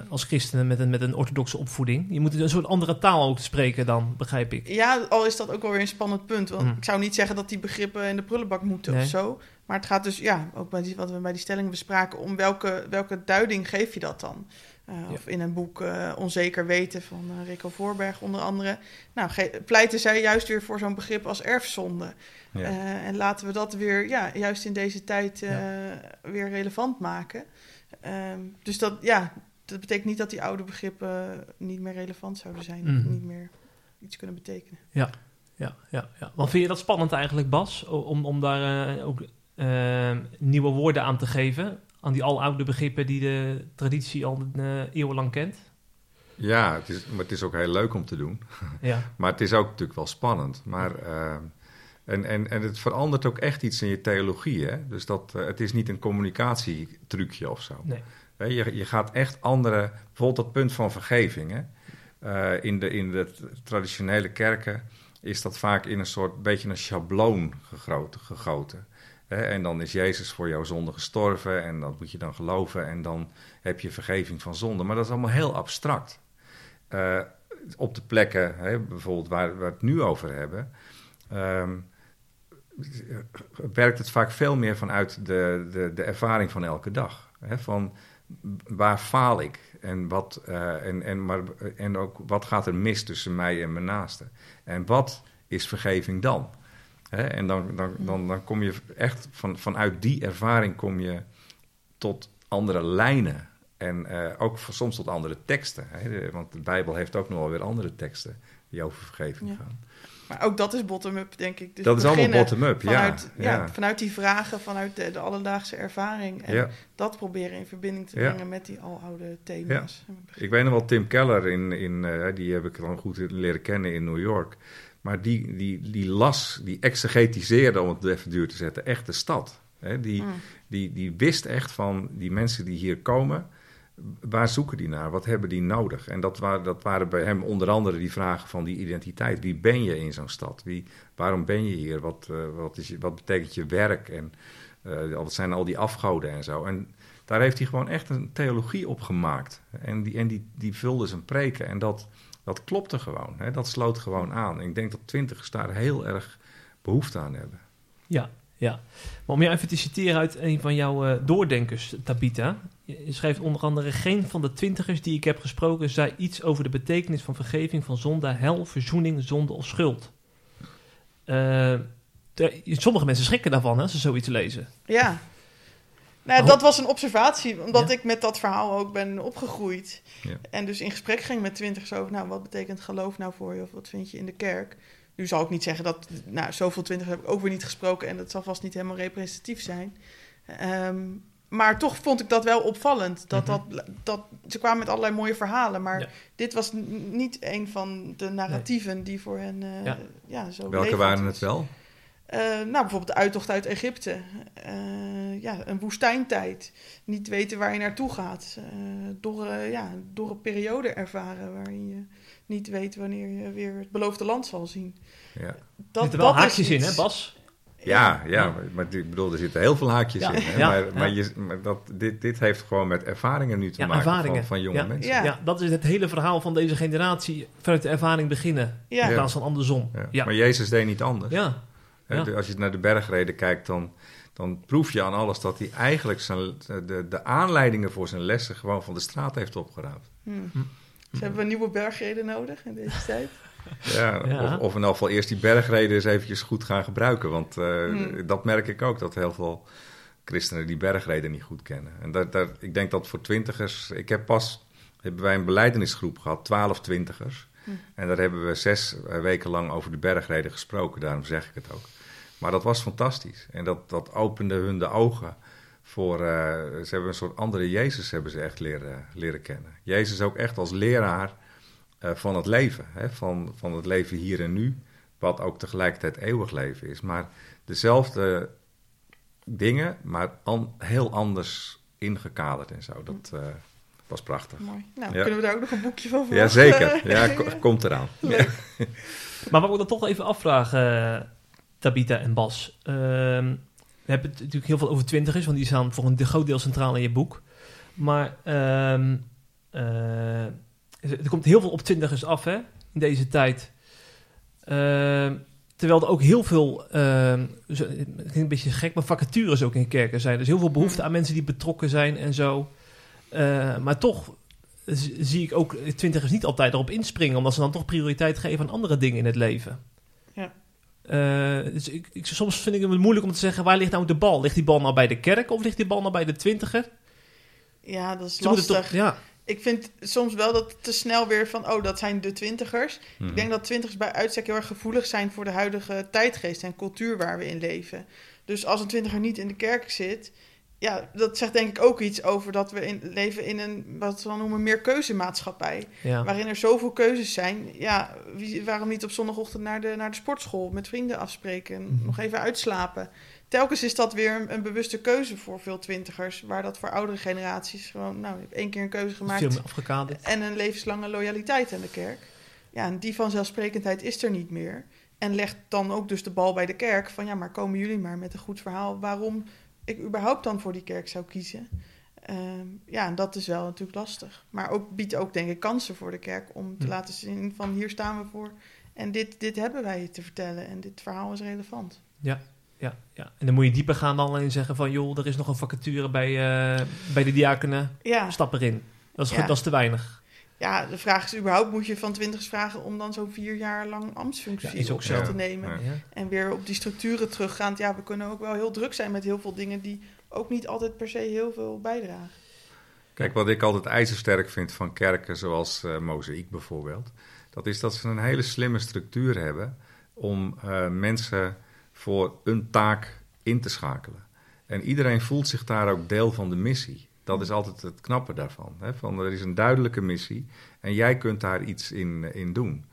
als christenen met een, met een orthodoxe opvoeding. Je moet een soort andere taal ook spreken dan, begrijp ik. Ja, al is dat ook wel weer een spannend punt. Want Mm. ik zou niet zeggen dat die begrippen in de prullenbak moeten Nee. of zo. Maar het gaat dus, ja, ook bij die, wat we bij die stellingen bespraken, om welke, welke duiding geef je dat dan? Eh, Ja. Of in een boek eh, Onzeker Weten van eh, Rico Voorberg onder andere. Nou, pleiten zij juist weer voor zo'n begrip als erfzonde. ja. En laten we dat weer, ja, juist in deze tijd weer relevant maken. Ehm, dus dat, ja, dat betekent niet dat die oude begrippen niet meer relevant zouden zijn. Of Mhm. niet meer iets kunnen betekenen. Ja, ja, ja. Want vind je dat spannend eigenlijk, Bas? Om, om daar ook nieuwe woorden aan te geven? Aan die aloude begrippen die de traditie al eh, eeuwenlang kent? ja het, is, maar het is ook heel leuk om te doen. Ja. Maar het is ook natuurlijk wel spannend. Maar, eh, en, en, en het verandert ook echt iets in je theologie. Hè? Dus dat, eh, het is niet een communicatietrucje of zo. Nee. Je, je gaat echt andere... Bijvoorbeeld dat punt van vergeving. Hè? In, de, in de traditionele kerken is dat vaak in een soort beetje een schabloon gegoten. gegoten. En dan is Jezus voor jouw zonde gestorven en dat moet je dan geloven en dan heb je vergeving van zonde. Maar dat is allemaal heel abstract. Eh, op de plekken, hè, bijvoorbeeld waar, waar we het nu over hebben, ehm, werkt het vaak veel meer vanuit de, de, de ervaring van elke dag. Hè, van waar faal ik en, wat, eh, en, en, maar, en ook wat gaat er mis tussen mij en mijn naaste. En wat is vergeving dan? Hè, en dan, dan, dan, dan kom je echt van, vanuit die ervaring kom je tot andere lijnen. En eh, ook soms tot andere teksten. Hè? Want de Bijbel heeft ook nog wel weer andere teksten die over vergeving Ja. gaan. Maar ook dat is bottom-up, denk ik. Dus dat is allemaal bottom-up, ja. Vanuit, ja. ja. vanuit die vragen, vanuit de, de alledaagse ervaring. En Ja. dat proberen in verbinding te brengen met die aloude thema's. Ik weet nog wel Tim Keller, in, in, eh, die heb ik dan goed leren kennen in New York. Maar die, die, die las, die exegetiseerde, om het even duur te zetten, echt de stad. Hè? Die, Mm. die, die wist echt van die mensen die hier komen, waar zoeken die naar? Wat hebben die nodig? En dat, waren dat waren bij hem onder andere die vragen van die identiteit. Wie ben je in zo'n stad? Wie, waarom ben je hier? Wat, eh, wat, is je, wat betekent je werk? En eh, wat zijn al die afgoden en zo? En daar heeft hij gewoon echt een theologie op gemaakt. En die, en die, die vulde zijn preken. En dat, dat klopte gewoon. Hè? Dat sloot gewoon aan. En ik denk dat twintigers daar heel erg behoefte aan hebben. Ja, ja. Maar om jou even te citeren uit een van jouw eh, doordenkers, Tabita. Je schrijft onder andere... Geen van de twintigers die ik heb gesproken... zei iets over de betekenis van vergeving van zonde, hel, verzoening, zonde of schuld. Eh, de- sommige mensen schrikken daarvan hè, als ze zoiets lezen. Ja. Nou, Oh. dat was een observatie, omdat Ja. ik met dat verhaal ook ben opgegroeid. Ja. En dus in gesprek ging met twintigers over, nou, wat betekent geloof nou voor je? Of wat vind je in de kerk? Nu zal ik niet zeggen dat, nou, zoveel twintigers heb ik ook weer niet gesproken. En dat zal vast niet helemaal representatief zijn. Ehm, maar toch vond ik dat wel opvallend. Dat, Mhm. dat, dat, ze kwamen met allerlei mooie verhalen, maar Ja. dit was n- niet een van de narratieven die voor hen eh, Ja. ja. zo Welke waren het wel? Eh, nou, bijvoorbeeld de uittocht uit Egypte. Eh, ja, een woestijntijd. Niet weten waar je naartoe gaat. Uh, door, ja, door een periode ervaren waarin je niet weet wanneer je weer het beloofde land zal zien. Ja. Dat, er zitten wel haakjes in, hè Bas? Ja, ja, maar ik bedoel, er zitten heel veel haakjes in. Hè? Ja, maar, maar, je, maar dat, dit, dit heeft gewoon met ervaringen nu te maken van, van, jonge mensen. Ja. dat is het hele verhaal van deze generatie. Vanuit de ervaring beginnen, in plaats van andersom. Ja. Maar Jezus deed niet anders. Ja. Als je naar de bergreden kijkt, dan, dan proef je aan alles dat hij eigenlijk zijn, de, de aanleidingen voor zijn lessen gewoon van de straat heeft opgeraapt. Hmm. Hm. Dus hebben we nieuwe bergreden nodig in deze tijd? Ja, Of, of in ieder geval eerst die bergreden eens eventjes goed gaan gebruiken. Want uh, dat merk ik ook, dat heel veel christenen die bergreden niet goed kennen. En dat, dat, ik denk dat voor twintigers... Ik heb pas, hebben wij een beleidenisgroep gehad, twaalf twintigers. Hmm. En daar hebben we zes weken lang over de bergreden gesproken, daarom zeg ik het ook. Maar dat was fantastisch. En dat, dat opende hun de ogen voor... Uh, ze hebben een soort andere Jezus hebben ze echt leren, leren kennen. Jezus ook echt als leraar uh, van het leven. Hè? Van, van het leven hier en nu, wat ook tegelijkertijd eeuwig leven is. Maar dezelfde dingen, maar heel anders ingekaderd en zo. Dat was prachtig. Mooi. Nou, kunnen we daar ook nog een boekje van Ja, zeker. Ja, komt eraan. maar wat ik dan toch even afvragen, Tabita en Bas. Uh, we hebben het natuurlijk heel veel over twintigers, want die staan voor een groot deel centraal in je boek. Maar uh, er komt heel veel op twintigers af hè, in deze tijd. Uh, terwijl er ook heel veel, uh, een beetje gek, maar vacatures ook in kerken zijn. Dus heel veel behoefte hmm. aan mensen die betrokken zijn en zo. Uh, maar toch zie ik ook twintigers niet altijd erop inspringen, omdat ze dan toch prioriteit geven aan andere dingen in het leven. Ja. Uh, dus ik, ik, soms vind ik het moeilijk om te zeggen, waar ligt nou de bal? Ligt die bal nou bij de kerk of ligt die bal nou bij de twintiger? Ja, dat is lastig. Toch, ja ik vind soms wel dat te snel weer van, oh, dat zijn de twintigers. Ik mhm. denk dat twintigers bij uitstek heel erg gevoelig zijn voor de huidige tijdgeest en cultuur waar we in leven. Dus als een twintiger niet in de kerk zit, ja, dat zegt denk ik ook iets over dat we in, leven in een, wat we dan noemen, meer keuzemaatschappij. Waarin er zoveel keuzes zijn. Ja, wie, waarom niet op zondagochtend naar de, naar de sportschool met vrienden afspreken en mhm. nog even uitslapen? telkens is dat weer een, bewuste keuze voor veel twintigers. Waar dat voor oudere generaties gewoon, nou, je hebt één keer een keuze gemaakt. En een levenslange loyaliteit aan de kerk. Ja, en die vanzelfsprekendheid is er niet meer. En legt dan ook dus de bal bij de kerk van ja, maar komen jullie maar met een goed verhaal waarom ik überhaupt dan voor die kerk zou kiezen. Ehm, ja, en dat is wel natuurlijk lastig. Maar ook biedt ook denk ik kansen voor de kerk om te hm. laten zien van hier staan we voor en dit, dit hebben wij te vertellen en dit verhaal is relevant. Ja, ja, ja. En dan moet je dieper gaan dan alleen zeggen van... joh, er is nog een vacature bij, uh, bij de diakenen. Ja. Stap erin. Dat is, dat is te weinig. Ja, de vraag is überhaupt... moet je van twintigers vragen om dan zo'n vier jaar lang ambtsfunctie op zich te nemen? En weer op die structuren teruggaan. Ja, we kunnen ook wel heel druk zijn met heel veel dingen... die ook niet altijd per se heel veel bijdragen. Kijk, wat ik altijd ijzersterk vind van kerken zoals uh, Mozaïek bijvoorbeeld... dat is dat ze een hele slimme structuur hebben... om uh, mensen voor een taak in te schakelen. En iedereen voelt zich daar ook deel van de missie. Dat is altijd het knappe daarvan. Hè? Van, er is een duidelijke missie en jij kunt daar iets in, in doen.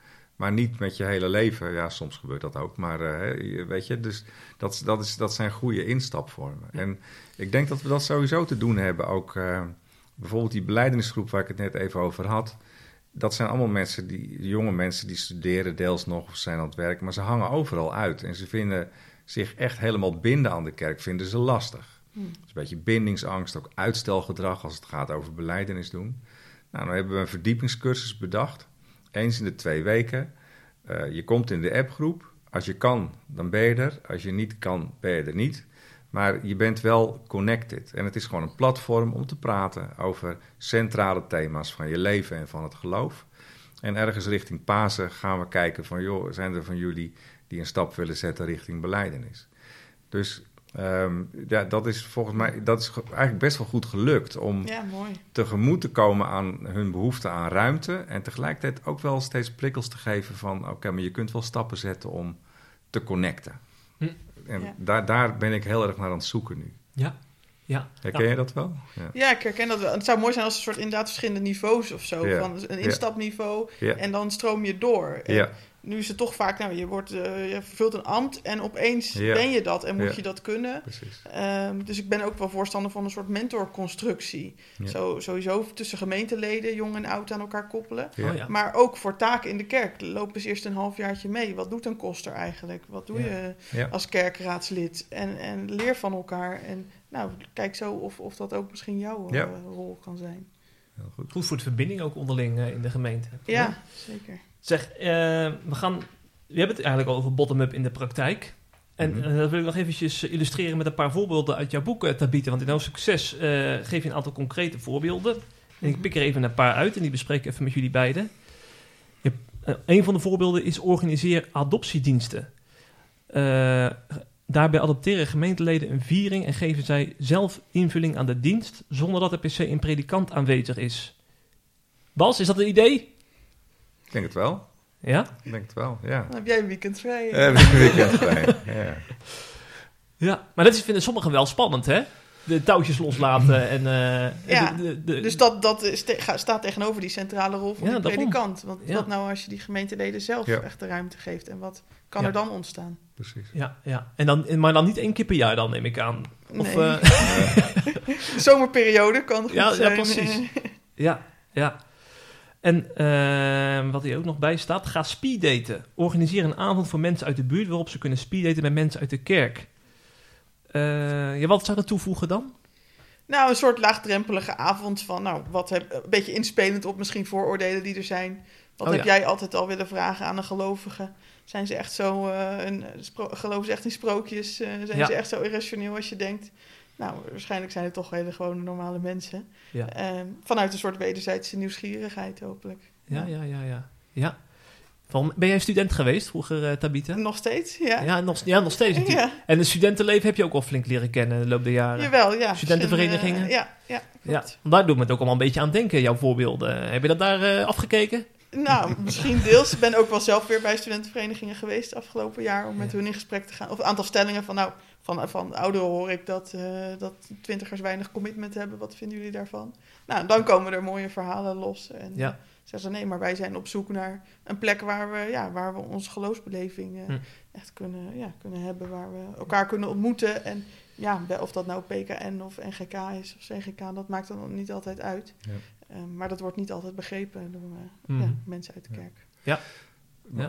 Maar niet met je hele leven. Ja, soms gebeurt dat ook. Maar uh, weet je, dus dat, dat, is, dat zijn goede instapvormen. En ik denk dat we dat sowieso te doen hebben. Ook uh, bijvoorbeeld die beleidingsgroep waar ik het net even over had. Dat zijn allemaal mensen, die, jonge mensen die studeren deels nog of zijn aan het werk. Maar ze hangen overal uit. En ze vinden zich echt helemaal binden aan de kerk, vinden ze lastig. Is een beetje bindingsangst, ook uitstelgedrag als het gaat over beleidenis doen. Nou, dan hebben we een verdiepingscursus bedacht. Eens in de twee weken. Uh, je komt in de appgroep. Als je kan, dan ben je er. Als je niet kan, ben je er niet. Maar je bent wel connected. En het is gewoon een platform om te praten over centrale thema's van je leven en van het geloof. En ergens richting Pasen gaan we kijken van, joh, zijn er van jullie die een stap willen zetten richting beleidenis? Dus um, ja, dat is volgens mij dat is eigenlijk best wel goed gelukt om ja, mooi. tegemoet te komen aan hun behoefte aan ruimte. En tegelijkertijd ook wel steeds prikkels te geven van, oké, maar je kunt wel stappen zetten om te connecten. Hm. En daar, daar ben ik heel erg naar aan het zoeken nu. Ja. Ja. Herken je dat wel? Ja. ja. ik herken dat wel. Het zou mooi zijn als een soort inderdaad verschillende niveaus of zo. Van een instapniveau en dan stroom je door. En, nu is het toch vaak, nou, je, wordt, eh, je vervult een ambt en opeens Ja. ben je dat en moet Ja. je dat kunnen. Ehm, dus ik ben ook wel voorstander van een soort mentorconstructie. Ja. Zo, sowieso tussen gemeenteleden, jong en oud aan elkaar koppelen. Ja. Oh ja. Maar ook voor taken in de kerk. Loop eens eerst een halfjaartje mee. Wat doet een koster eigenlijk? Wat doe Ja. je Ja. als kerkraadslid? En, en leer van elkaar. En nou, kijk zo of, of dat ook misschien jouw eh, Ja. rol kan zijn. Heel goed. Goed voor de verbinding ook onderling eh, in de gemeente. Ja, zeker. Zeg, eh, we gaan... We hebben het eigenlijk al over bottom-up in de praktijk. En Mhm. eh, dat wil ik nog eventjes illustreren met een paar voorbeelden uit jouw boek, eh, Tabita. Want in jouw succes geef je een aantal concrete voorbeelden. En ik pik er even een paar uit en die bespreek ik even met jullie beiden. Je, een van de voorbeelden is organiseer adoptiediensten. Daarbij adopteren gemeenteleden een viering en geven zij zelf invulling aan de dienst, zonder dat er per se een predikant aanwezig is. Bas, is dat een idee? Ik denk het wel. Ja? Ik denk het wel, ja. Dan heb jij een weekend vrij. Eh, een weekend vrij. Ja. Ja. Maar dat vinden sommigen wel spannend, hè? De touwtjes loslaten en... eh, Ja, de, de, de- Dus dat, dat staat tegenover die centrale rol van Ja, de predikant. Want Ja. wat nou als je die gemeenteleden zelf Ja. echt de ruimte geeft? En wat kan Ja. er dan ontstaan? Precies. Ja, ja. En dan, maar dan niet één keer per jaar dan, neem ik aan. Of, Nee. eh, De zomerperiode kan goed Ja, ja, zijn. precies. eh. ja, ja. En eh, wat hier ook nog bij staat, ga speeddaten. Organiseer een avond voor mensen uit de buurt waarop ze kunnen speeddaten met mensen uit de kerk. Eh, ja, wat zou dat toevoegen dan? Nou, een soort laagdrempelige avond van, nou, wat heb, een beetje inspelend op misschien vooroordelen die er zijn. Wat Oh, heb ja. jij altijd al willen vragen aan een gelovige? Zijn ze echt zo, eh, een, geloven ze echt in sprookjes? Eh, zijn Ja. ze echt zo irrationeel als je denkt? Nou, waarschijnlijk zijn het toch hele gewone normale mensen. Ja, Ehm, vanuit een soort wederzijdse nieuwsgierigheid, hopelijk. ja, ja, ja. ja. ja. Van, ben jij student geweest vroeger, eh Tabita? Nog steeds, ja. Ja, nog, ja, nog steeds natuurlijk. Ja, En het studentenleven heb je ook al flink leren kennen in de loop der jaren. jawel, ja. Studentenverenigingen? En, eh, ja, ja, Ja, klopt. daar doet me het ook allemaal een beetje aan denken, jouw voorbeelden. Heb je dat daar eh, afgekeken? Nou, misschien deels. Ik ben ook wel zelf weer bij studentenverenigingen geweest afgelopen jaar om met Ja. hun in gesprek te gaan. Of een aantal stellingen van, nou, van, van ouderen hoor ik dat, eh, dat twintigers weinig commitment hebben. Wat vinden jullie daarvan? Nou, dan komen er mooie verhalen los. En Ja. zeggen ze, nee, maar wij zijn op zoek naar een plek waar we, ja, waar we onze geloofsbeleving eh, Hm. echt kunnen, ja, kunnen hebben. Waar we elkaar kunnen ontmoeten. En ja, of dat nou PKN of NGK is of CGK, dat maakt dan niet altijd uit. Ja. Eh, maar dat wordt niet altijd begrepen door eh, ja, mensen uit de kerk. Ja.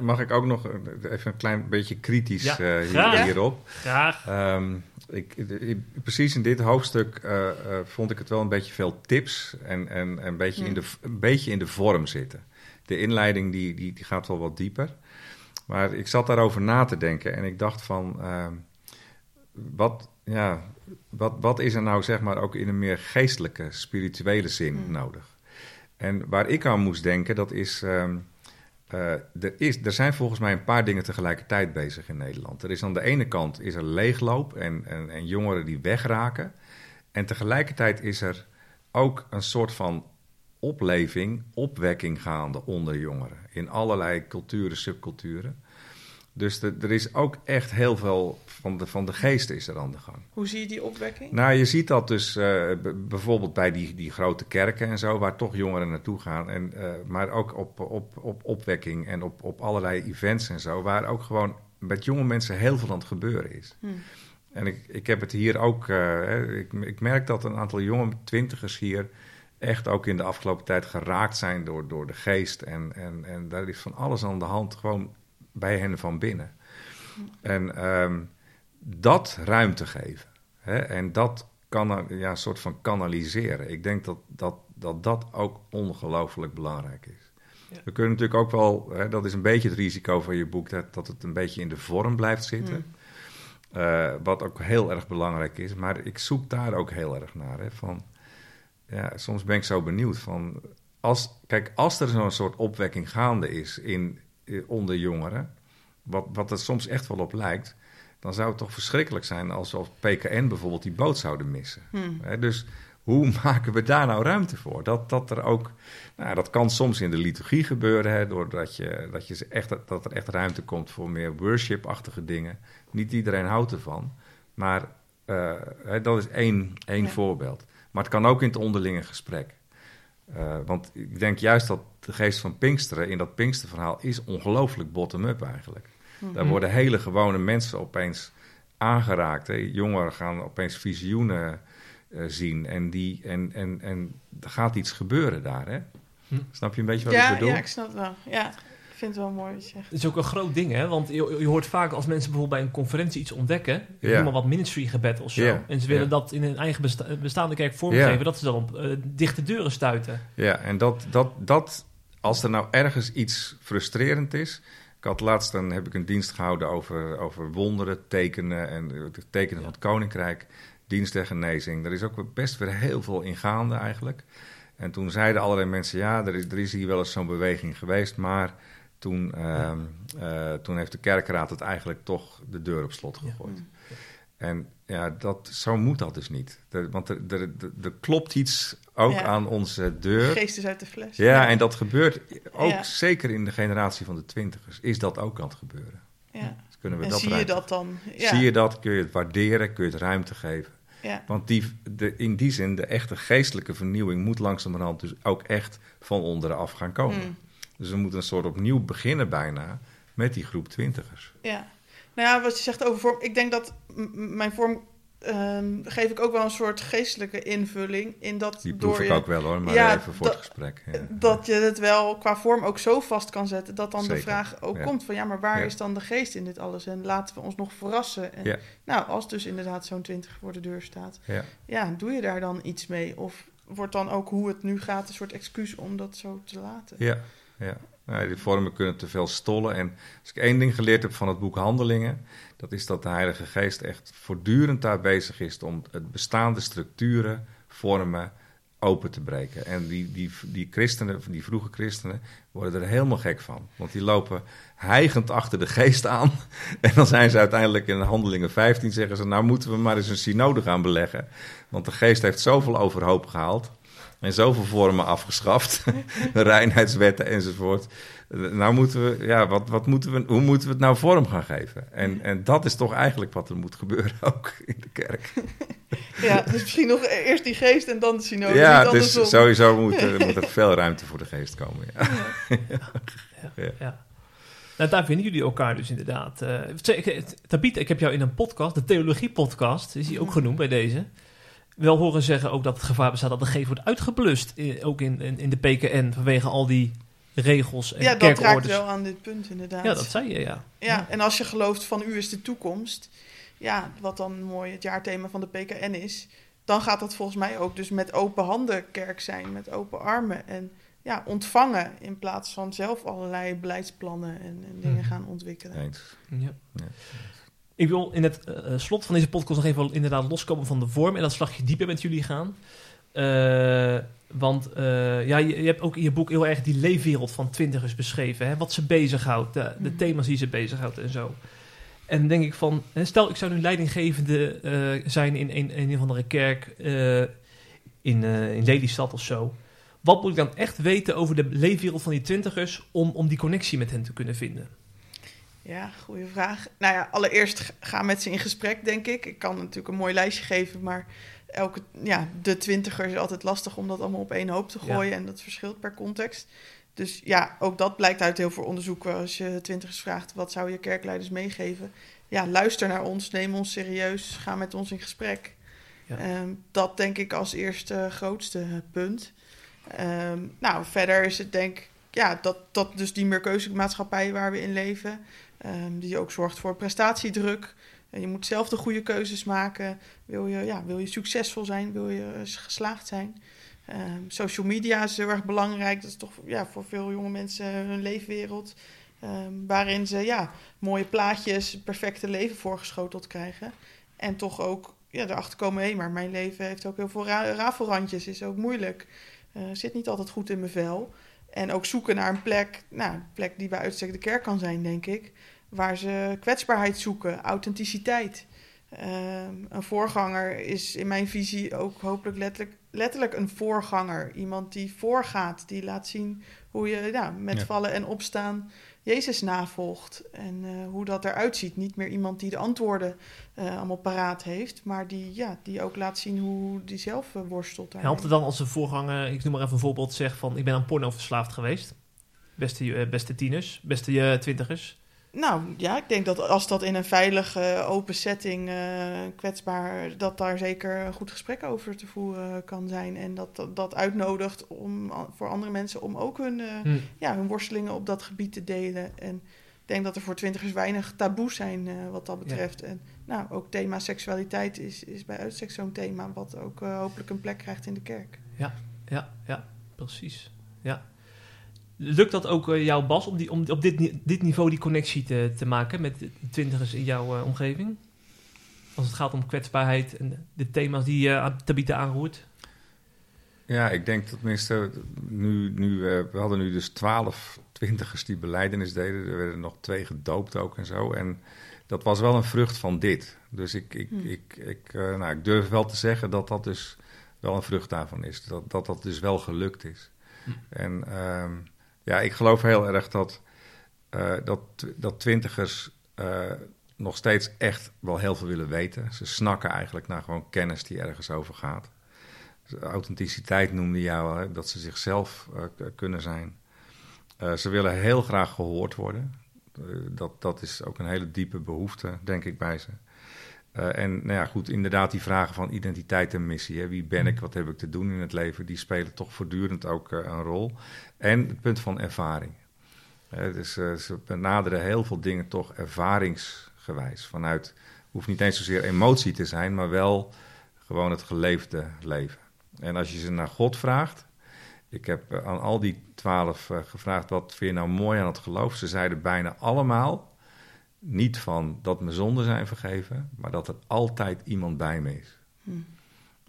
Mag ik ook nog even een klein beetje kritisch Ja, eh, hier- graag. hierop? Graag. Ehm, ik, ik- precies in dit hoofdstuk eh, eh, vond ik het wel een beetje veel tips en, en een, beetje in de, een beetje in de vorm zitten. De inleiding die, die, die gaat wel wat dieper. Maar ik zat daarover na te denken en ik dacht van, ehm, wat, ja, wat, wat is er nou zeg maar ook in een meer geestelijke, spirituele zin Mm. nodig? En waar ik aan moest denken, dat is... ehm, eh, er, is, er zijn volgens mij een paar dingen tegelijkertijd bezig in Nederland. Er is aan de ene kant is er leegloop en, en, en jongeren die wegraken. En tegelijkertijd is er ook een soort van opleving, opwekking gaande onder jongeren. In allerlei culturen, subculturen. Dus er is ook echt heel veel van de, van de geest is er aan de gang. Hoe zie je die opwekking? Nou, je ziet dat dus eh, bijvoorbeeld bij die, die grote kerken en zo, waar toch jongeren naartoe gaan. En, eh, maar ook op, op, op opwekking en op, op allerlei events en zo, waar ook gewoon met jonge mensen heel veel aan het gebeuren is. Hm. En ik, ik heb het hier ook, eh, ik, ik merk dat een aantal jonge twintigers hier echt ook in de afgelopen tijd geraakt zijn door, door de geest. En, en, en daar is van alles aan de hand, gewoon bij hen van binnen. En ehm, dat ruimte geven. Hè, en dat kan ja, een soort van kanaliseren. Ik denk dat dat, dat, dat ook ongelooflijk belangrijk is. Ja. We kunnen natuurlijk ook wel, hè, dat is een beetje het risico van je boek, dat, dat het een beetje in de vorm blijft zitten. Hm. Eh, wat ook heel erg belangrijk is. Maar ik zoek daar ook heel erg naar. Hè, van, ja, soms ben ik zo benieuwd van. Als, kijk, als er zo'n soort opwekking gaande is in, eh, onder jongeren. Wat, wat er soms echt wel op lijkt. Dan zou het toch verschrikkelijk zijn als we PKN bijvoorbeeld die boot zouden missen. Hm. Hè, dus hoe maken we daar nou ruimte voor? Dat, dat er ook. Nou, dat kan soms in de liturgie gebeuren. Hè, doordat je, dat, je echt, dat er echt ruimte komt voor meer worship-achtige dingen. Niet iedereen houdt ervan. Maar eh, dat is één, één Ja. voorbeeld. Maar het kan ook in het onderlinge gesprek. Eh, want ik denk juist dat de geest van Pinksteren in dat Pinksterverhaal is ongelooflijk bottom-up eigenlijk. Mhm. Daar worden hele gewone mensen opeens aangeraakt. Hè. Jongeren gaan opeens visioenen eh, zien en, die, en, en, en er gaat iets gebeuren daar. Hè? Hm. Snap je een beetje wat ja, ik bedoel? ja, ik snap het wel. Ja, ik vind het wel mooi wat je zegt. Het is ook een groot ding, hè? Want je, je hoort vaak als mensen bijvoorbeeld bij een conferentie iets ontdekken, noem maar wat ministry gebed of zo. En ze willen dat in hun eigen besta- bestaande kerk vormgeven, dat ze dan op eh, dichte deuren stuiten. Ja, en dat, dat, dat, als er nou ergens iets frustrerend is. Ik had laatst dan heb ik een dienst gehouden over, over wonderen, tekenen en het tekenen Ja. van het koninkrijk, dienst en genezing. Er is ook best weer heel veel in gaande eigenlijk. En toen zeiden allerlei mensen, ja, er is, er is hier wel eens zo'n beweging geweest, maar toen, ehm, eh, toen heeft de kerkraad het eigenlijk toch de deur op slot gegooid. Mm. En ja, dat, zo moet dat dus niet. Er- want er, er, er, er klopt iets ook Ja. aan onze deur. Geest is uit de fles. Ja, en dat gebeurt ook Ja. zeker in de generatie van de twintigers. Is dat ook aan het gebeuren? Ja. Dus kunnen we En dat zie je dat dan? Ja. Zie je dat? Kun je het waarderen? Kun je het ruimte geven? Ja. Want die, de, in die zin, de echte geestelijke vernieuwing moet langzamerhand dus ook echt van onderaf gaan komen. Mm. Dus we moeten een soort opnieuw beginnen bijna met die groep twintigers. Ja. Nou ja, wat je zegt over vorm. Ik denk dat mijn vorm ehm, geef ik ook wel een soort geestelijke invulling in dat Die proef door ik je, ook wel hoor, maar Ja, even voor dat- het gesprek. Ja. dat je het wel qua vorm ook zo vast kan zetten dat dan de vraag ook ja. komt van ja, maar waar is dan de geest in dit alles en laten we ons nog verrassen. En nou, als dus inderdaad zo'n 20 voor de deur staat, Ja. ja, doe je daar dan iets mee of wordt dan ook hoe het nu gaat een soort excuus om dat zo te laten? Ja, ja. Nou, die vormen kunnen te veel stollen. En als ik één ding geleerd heb van het boek Handelingen, dat is dat de Heilige Geest echt voortdurend daar bezig is om het bestaande structuren, vormen open te breken. En die, die, die christenen, die vroege christenen, worden er helemaal gek van. Want die lopen hijgend achter de geest aan. En dan zijn ze uiteindelijk in Handelingen 15, zeggen ze, nou moeten we maar eens een synode gaan beleggen. Want de geest heeft zoveel overhoop gehaald. En zoveel vormen afgeschaft, reinheidswetten enzovoort. Nou moeten we, ja, wat, wat moeten we, hoe moeten we het nou vorm gaan geven? En, en dat is toch eigenlijk wat er moet gebeuren ook in de kerk. Ja, dus misschien nog eerst die geest en dan de synode. ja, dus sowieso moet er, moet er veel ruimte voor de geest komen. Ja. Ja. Ja. Nou, daar vinden jullie elkaar dus inderdaad. Eh zeg, Tabita, ik heb jou in een podcast, de Theologie-podcast, is die ook genoemd bij deze. Wel horen zeggen ook dat het gevaar bestaat dat de geest wordt uitgeblust. eh, ook in, in, in de PKN vanwege al die regels en Ja, dat raakt wel aan dit punt inderdaad. Ja, dat zei je, ja. Ja, en als je gelooft van u is de toekomst, ja, wat dan mooi het jaarthema van de PKN is, dan gaat dat volgens mij ook dus met open handen kerk zijn, met open armen en ja, ontvangen in plaats van zelf allerlei beleidsplannen en, en dingen Mhm. gaan ontwikkelen. Eens. Ja. Ja. Ik wil in het eh, slot van deze podcast nog even inderdaad loskomen van de vorm en dat slagje dieper met jullie gaan. Eh, want eh, ja, je, je hebt ook in je boek heel erg die leefwereld van twintigers beschreven. Hè? Wat ze bezighoudt, de, de Mhm. thema's die ze bezighoudt en zo. En dan denk ik van, stel ik zou nu leidinggevende eh, zijn in een, een of andere kerk in, in Lelystad of zo. Wat moet ik dan echt weten over de leefwereld van die twintigers om, om die connectie met hen te kunnen vinden? Ja, goede vraag. Nou ja, allereerst ga met ze in gesprek, denk ik. Ik kan natuurlijk een mooi lijstje geven, maar elke, ja, de twintiger is altijd lastig om dat allemaal op één hoop te Ja. gooien. En dat verschilt per context. Dus ja, ook dat blijkt uit heel veel onderzoeken. Als je twintigers vraagt, wat zou je kerkleiders meegeven? Ja, luister naar ons, neem ons serieus, ga met ons in gesprek. Ja. Ehm, dat denk ik als eerste grootste punt. Ehm, nou, verder is het denk ik, ja, dat, dat dus die meerkeuzemaatschappij waar we in leven, ehm, die ook zorgt voor prestatiedruk. Je moet zelf de goede keuzes maken. Wil je, ja, wil je succesvol zijn? Wil je eh, geslaagd zijn? Ehm, social media is heel erg belangrijk. Dat is toch ja, voor veel jonge mensen hun leefwereld. Ehm, waarin ze ja, mooie plaatjes, perfecte leven voorgeschoteld krijgen. En toch ook ja, erachter komen, hé, maar mijn leven heeft ook heel veel ra rafelrandjes, is ook moeilijk. Eh, zit niet altijd goed in mijn vel. En ook zoeken naar een plek, nou, een plek die bij uitstek de kerk kan zijn, denk ik. Waar ze kwetsbaarheid zoeken, authenticiteit. Ehm, een voorganger is in mijn visie ook hopelijk letterlijk, letterlijk een voorganger. Iemand die voorgaat, die laat zien hoe je ja, met Ja. vallen en opstaan Jezus navolgt. En eh, hoe dat eruit ziet. Niet meer iemand die de antwoorden eh, allemaal paraat heeft, maar die, ja, die ook laat zien hoe die zelf eh, worstelt. daarmee. Helpt het dan als een voorganger, ik noem maar even een voorbeeld, zegt van ik ben aan porno verslaafd geweest? Beste, beste tieners, beste twintigers. Nou ja, ik denk dat als dat in een veilige, open setting, eh, kwetsbaar, dat daar zeker een goed gesprek over te voeren kan zijn. En dat dat, dat uitnodigt om, voor andere mensen om ook hun, eh, Hm. ja, hun worstelingen op dat gebied te delen. En ik denk dat er voor twintigers weinig taboes zijn eh, wat dat betreft. En nou, ook thema seksualiteit is, is bij uitstek zo'n thema wat ook hopelijk een plek krijgt in de kerk. Ja, ja, precies. Ja. Lukt dat ook eh, jou, Bas, om, die, om op dit, dit niveau die connectie te, te maken met de twintigers in jouw eh, omgeving? Als het gaat om kwetsbaarheid en de thema's die je aan Tabita aanroert. Ja, ik denk dat tenminste, nu, nu, eh, we hadden nu dus twaalf twintigers die beleidenis deden. Er werden nog twee gedoopt ook en zo. En dat was wel een vrucht van dit. Dus ik, ik, Hmm. ik, ik, eh, nou, ik durf wel te zeggen dat dat dus wel een vrucht daarvan is. Dat dat, dat dus wel gelukt is. Hmm. En ehm, ja, ik geloof heel erg dat, eh, dat, dat twintigers eh, nog steeds echt wel heel veel willen weten. Ze snakken eigenlijk naar gewoon kennis die ergens over gaat. Authenticiteit noemde jou, hè, dat ze zichzelf eh, kunnen zijn. Ze willen heel graag gehoord worden. Dat, dat is ook een hele diepe behoefte, denk ik, bij ze. Eh, en nou ja, goed, inderdaad, die vragen van identiteit en missie. Hè. Wie ben ik, wat heb ik te doen in het leven? Die spelen toch voortdurend ook eh, een rol. En het punt van ervaring. Dus ze benaderen heel veel dingen toch ervaringsgewijs. Vanuit, hoeft niet eens zozeer emotie te zijn, maar wel gewoon het geleefde leven. En als je ze naar God vraagt. Ik heb aan al die twaalf gevraagd: wat vind je nou mooi aan het geloof? Ze zeiden bijna allemaal niet van dat mijn zonden zijn vergeven, maar dat er altijd iemand bij me is. Hm.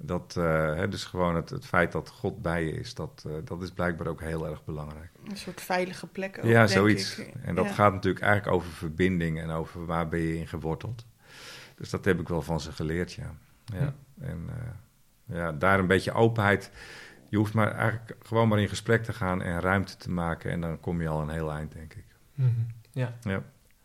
Dat, eh, hè, dus gewoon het, het feit dat God bij je is, dat, eh, dat is blijkbaar ook heel erg belangrijk. Een soort veilige plek ook, ja, denk zoiets. ik. En dat Ja. gaat natuurlijk eigenlijk over verbinding en over waar ben je in geworteld. Dus dat heb ik wel van ze geleerd, ja. ja. En eh, ja, daar een beetje openheid. Je hoeft maar eigenlijk gewoon maar in gesprek te gaan en ruimte te maken. En dan kom je al een heel eind, denk ik. Ja. Ja.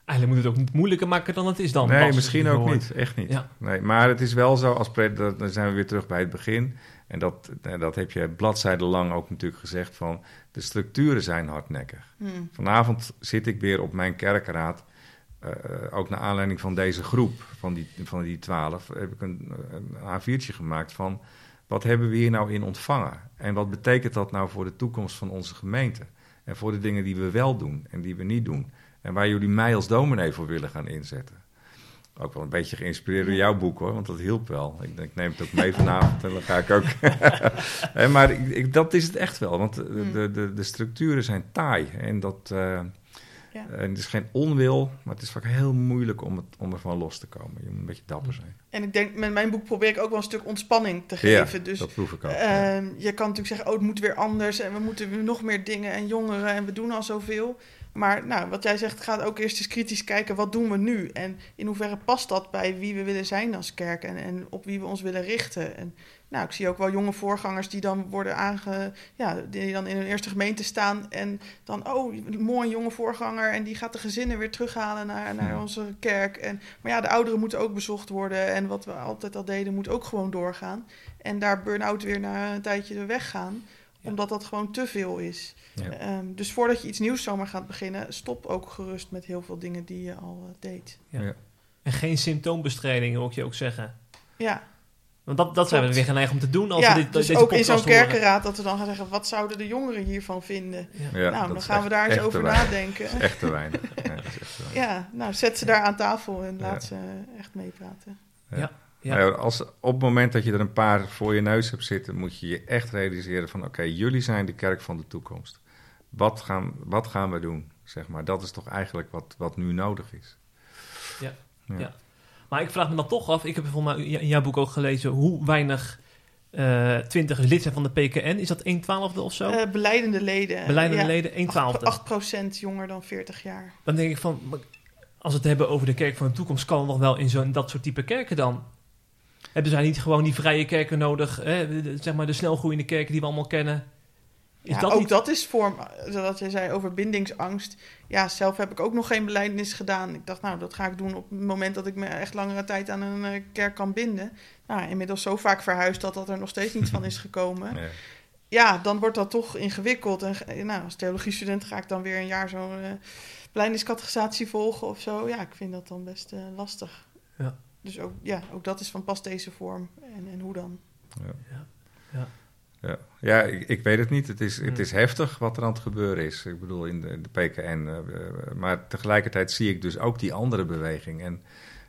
Eigenlijk moet het ook niet moeilijker maken dan het is dan. nee, misschien ook niet. Echt niet. Ja. Nee, maar het is wel zo, als pre- dat- dan zijn we weer terug bij het begin. En dat, eh, dat heb je bladzijden lang ook natuurlijk gezegd van... de structuren zijn hardnekkig. Hm. Vanavond zit ik weer op mijn kerkraad. eh, ook naar aanleiding van deze groep, van die, van die twaalf, heb ik een, een A4'tje gemaakt van wat hebben we hier nou in ontvangen? En wat betekent dat nou voor de toekomst van onze gemeente? En voor de dingen die we wel doen en die we niet doen. En waar jullie mij als dominee voor willen gaan inzetten. Ook wel een beetje geïnspireerd door jouw boek hoor, want dat hielp wel. Ik, denk, ik neem het ook mee vanavond en dan ga ik ook. Maar ik, ik- dat is het echt wel, want de, de, de, de structuren zijn taai. En dat. eh, Ja. en het is geen onwil, maar het is vaak heel moeilijk om, het, om ervan los te komen. Je moet een beetje dapper zijn. En ik denk, met mijn boek probeer ik ook wel een stuk ontspanning te Ja, geven. dus dat proef ik ook. ja. Ehm, je kan natuurlijk zeggen, oh, het moet weer anders en we moeten nog meer dingen en jongeren en we doen al zoveel. Maar nou, wat jij zegt, gaat ook eerst eens kritisch kijken, wat doen we nu? En in hoeverre past dat bij wie we willen zijn als kerk en, en op wie we ons willen richten? En nou, ik zie ook wel jonge voorgangers die dan worden aange... Ja, die dan in hun eerste gemeente staan en dan, oh, een mooi jonge voorganger en die gaat de gezinnen weer terughalen naar, naar Ja. onze kerk. En, maar ja, de ouderen moeten ook bezocht worden en wat we altijd al deden moet ook gewoon doorgaan. En daar burn-out weer na een tijdje weggaan. Ja. Omdat dat gewoon te veel is. Ja. Ehm, dus voordat je iets nieuws zomaar gaat beginnen, stop ook gerust met heel veel dingen die je al eh, deed. Ja. Ja. En geen symptoombestrijding, hoor ik je ook zeggen. Ja, Want dat, dat zijn we weer geneigd om te doen als ja we dit, dus deze ook in zo'n kerkenraad dat we dan gaan zeggen, wat zouden de jongeren hiervan vinden? Nou, dan gaan we daar eens over nadenken. Dat is echt te weinig. Ja, dat is echt te weinig. Ja, nou, zet ze daar aan tafel en laat Ja. ze echt meepraten. Ja. Nou ja, als, op het moment dat je er een paar voor je neus hebt zitten, moet je je echt realiseren van oké, jullie zijn de kerk van de toekomst. Wat gaan, wat gaan we doen? Zeg maar. Dat is toch eigenlijk wat, wat nu nodig is. Ja. Ja. Ja. Maar ik vraag me dan toch af, ik heb volgens mij in jouw boek ook gelezen hoe weinig eh twintigers lid zijn van de PKN. Is dat 1 twaalfde of zo? Eh beleidende leden. Beleidende ja, leden 1 twaalfde. 8% jonger dan 40 jaar. Dan denk ik van, als we het hebben over de kerk van de toekomst, kan het nog wel in zo'n dat soort type kerken dan? Hebben zij niet gewoon die vrije kerken nodig, hè? de- zeg maar de snelgroeiende kerken die we allemaal kennen? Is ja, dat ook niet... dat is vorm, zoals jij zei over bindingsangst. Ja, zelf heb ik ook nog geen belijdenis gedaan. Ik dacht, nou, dat ga ik doen op het moment dat ik me echt langere tijd aan een eh, kerk kan binden. Nou, inmiddels zo vaak verhuisd dat dat er nog steeds niet van is gekomen. Nee. Ja, dan wordt dat toch ingewikkeld. En eh, nou, als theologiestudent ga ik dan weer een jaar zo'n uh, volgen of zo. Ja, ik vind dat dan best lastig. Ja. Dus ook, ja, ook dat is van pas deze vorm en, en hoe dan. Ja, ja ik, ik weet het niet. Het is, het Hmm. is heftig wat er aan het gebeuren is. Ik bedoel, in de, de PKN. eh, eh, maar tegelijkertijd zie ik dus ook die andere beweging. En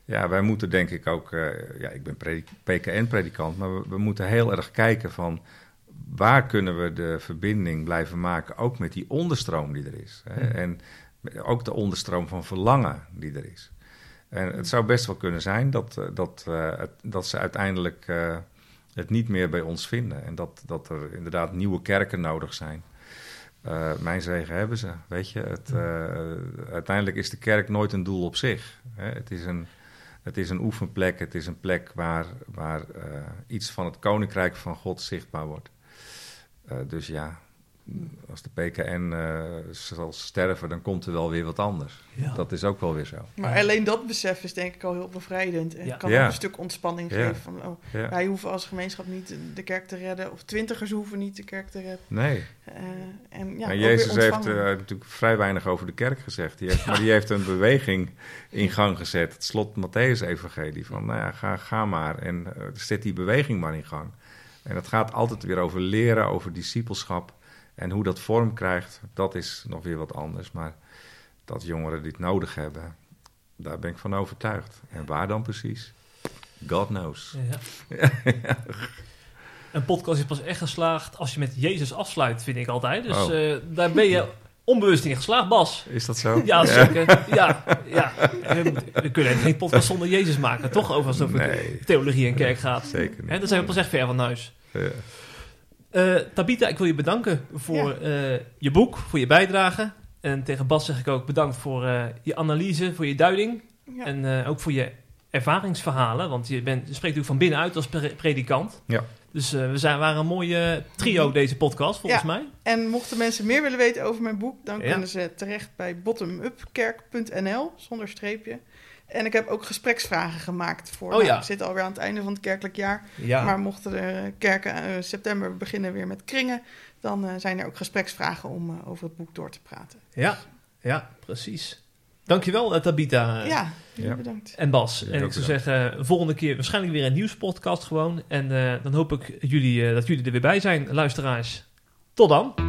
ja, wij moeten denk ik ook... eh, ja, ik ben predik- PKN-predikant, maar we, we moeten heel erg kijken van... waar kunnen we de verbinding blijven maken, ook met die onderstroom die er is. Hè? Hmm. En ook de onderstroom van verlangen die er is. En het zou best wel kunnen zijn dat, eh, dat, eh, dat ze uiteindelijk eh, het niet meer bij ons vinden. En dat, dat er inderdaad nieuwe kerken nodig zijn. Mijn zegen hebben ze, weet je. Het, uiteindelijk is de kerk nooit een doel op zich. Hè? Het, is een, het is een oefenplek, het is een plek waar, waar iets van het koninkrijk van God zichtbaar wordt. Dus ja, als de PKN eh, zal sterven, dan komt er wel weer wat anders. Ja. Dat is ook wel weer zo. Maar alleen dat besef is denk ik al heel bevrijdend. En Ja. kan Ja. ook een stuk ontspanning Ja. geven. Van, oh, Ja. wij hoeven als gemeenschap niet de kerk te redden. Of twintigers hoeven niet de kerk te redden. Nee. Eh, en ja, en Jezus weer heeft eh, natuurlijk vrij weinig over de kerk gezegd. Die heeft, Maar die heeft een beweging in gang gezet. Het slot Matthäus-evangelie. Van, nou ja, ga, ga maar. En eh, zet die beweging maar in gang. En het gaat altijd weer over leren, over discipelschap. En hoe dat vorm krijgt, dat is nog weer wat anders. Maar dat jongeren dit nodig hebben, daar ben ik van overtuigd. En waar dan precies? God knows. Ja. Een podcast is pas echt geslaagd als je met Jezus afsluit, vind ik altijd. Dus Oh. eh, daar ben je onbewust in geslaagd, Bas. Is dat zo? Ja, zeker. Ja, ja. We, we kunnen geen podcast zonder Jezus maken, toch? Over als het over Nee. theologie en kerk gaat. Zeker niet. Hè, dan zijn we pas echt ver van huis. Ja. Eh, Tabita, ik wil je bedanken voor eh, je boek, voor je bijdrage. En tegen Bas zeg ik ook bedankt voor eh, je analyse, voor je duiding. Ja. En eh, ook voor je ervaringsverhalen. Want je, bent, je spreekt natuurlijk van binnenuit als pre- predikant. Ja. Dus eh, we zijn, waren een mooie trio deze podcast, volgens Ja. mij. En mochten mensen meer willen weten over mijn boek, dan Ja. kunnen ze terecht bij bottomupkerk.nl zonder streepje. En ik heb ook gespreksvragen gemaakt voor. Oh nou, ja. Ik zit alweer aan het einde van het kerkelijk jaar. Ja. Maar mochten de kerken eh, september beginnen weer met kringen, dan eh, zijn er ook gespreksvragen om eh, over het boek door te praten. ja, ja, precies. Dankjewel, eh, Tabita. ja, ja. bedankt. En Bas. Ja, en ik zou zeggen, volgende keer waarschijnlijk weer een nieuwspodcast gewoon. En eh, dan hoop ik jullie, eh, dat jullie er weer bij zijn, luisteraars. Tot dan.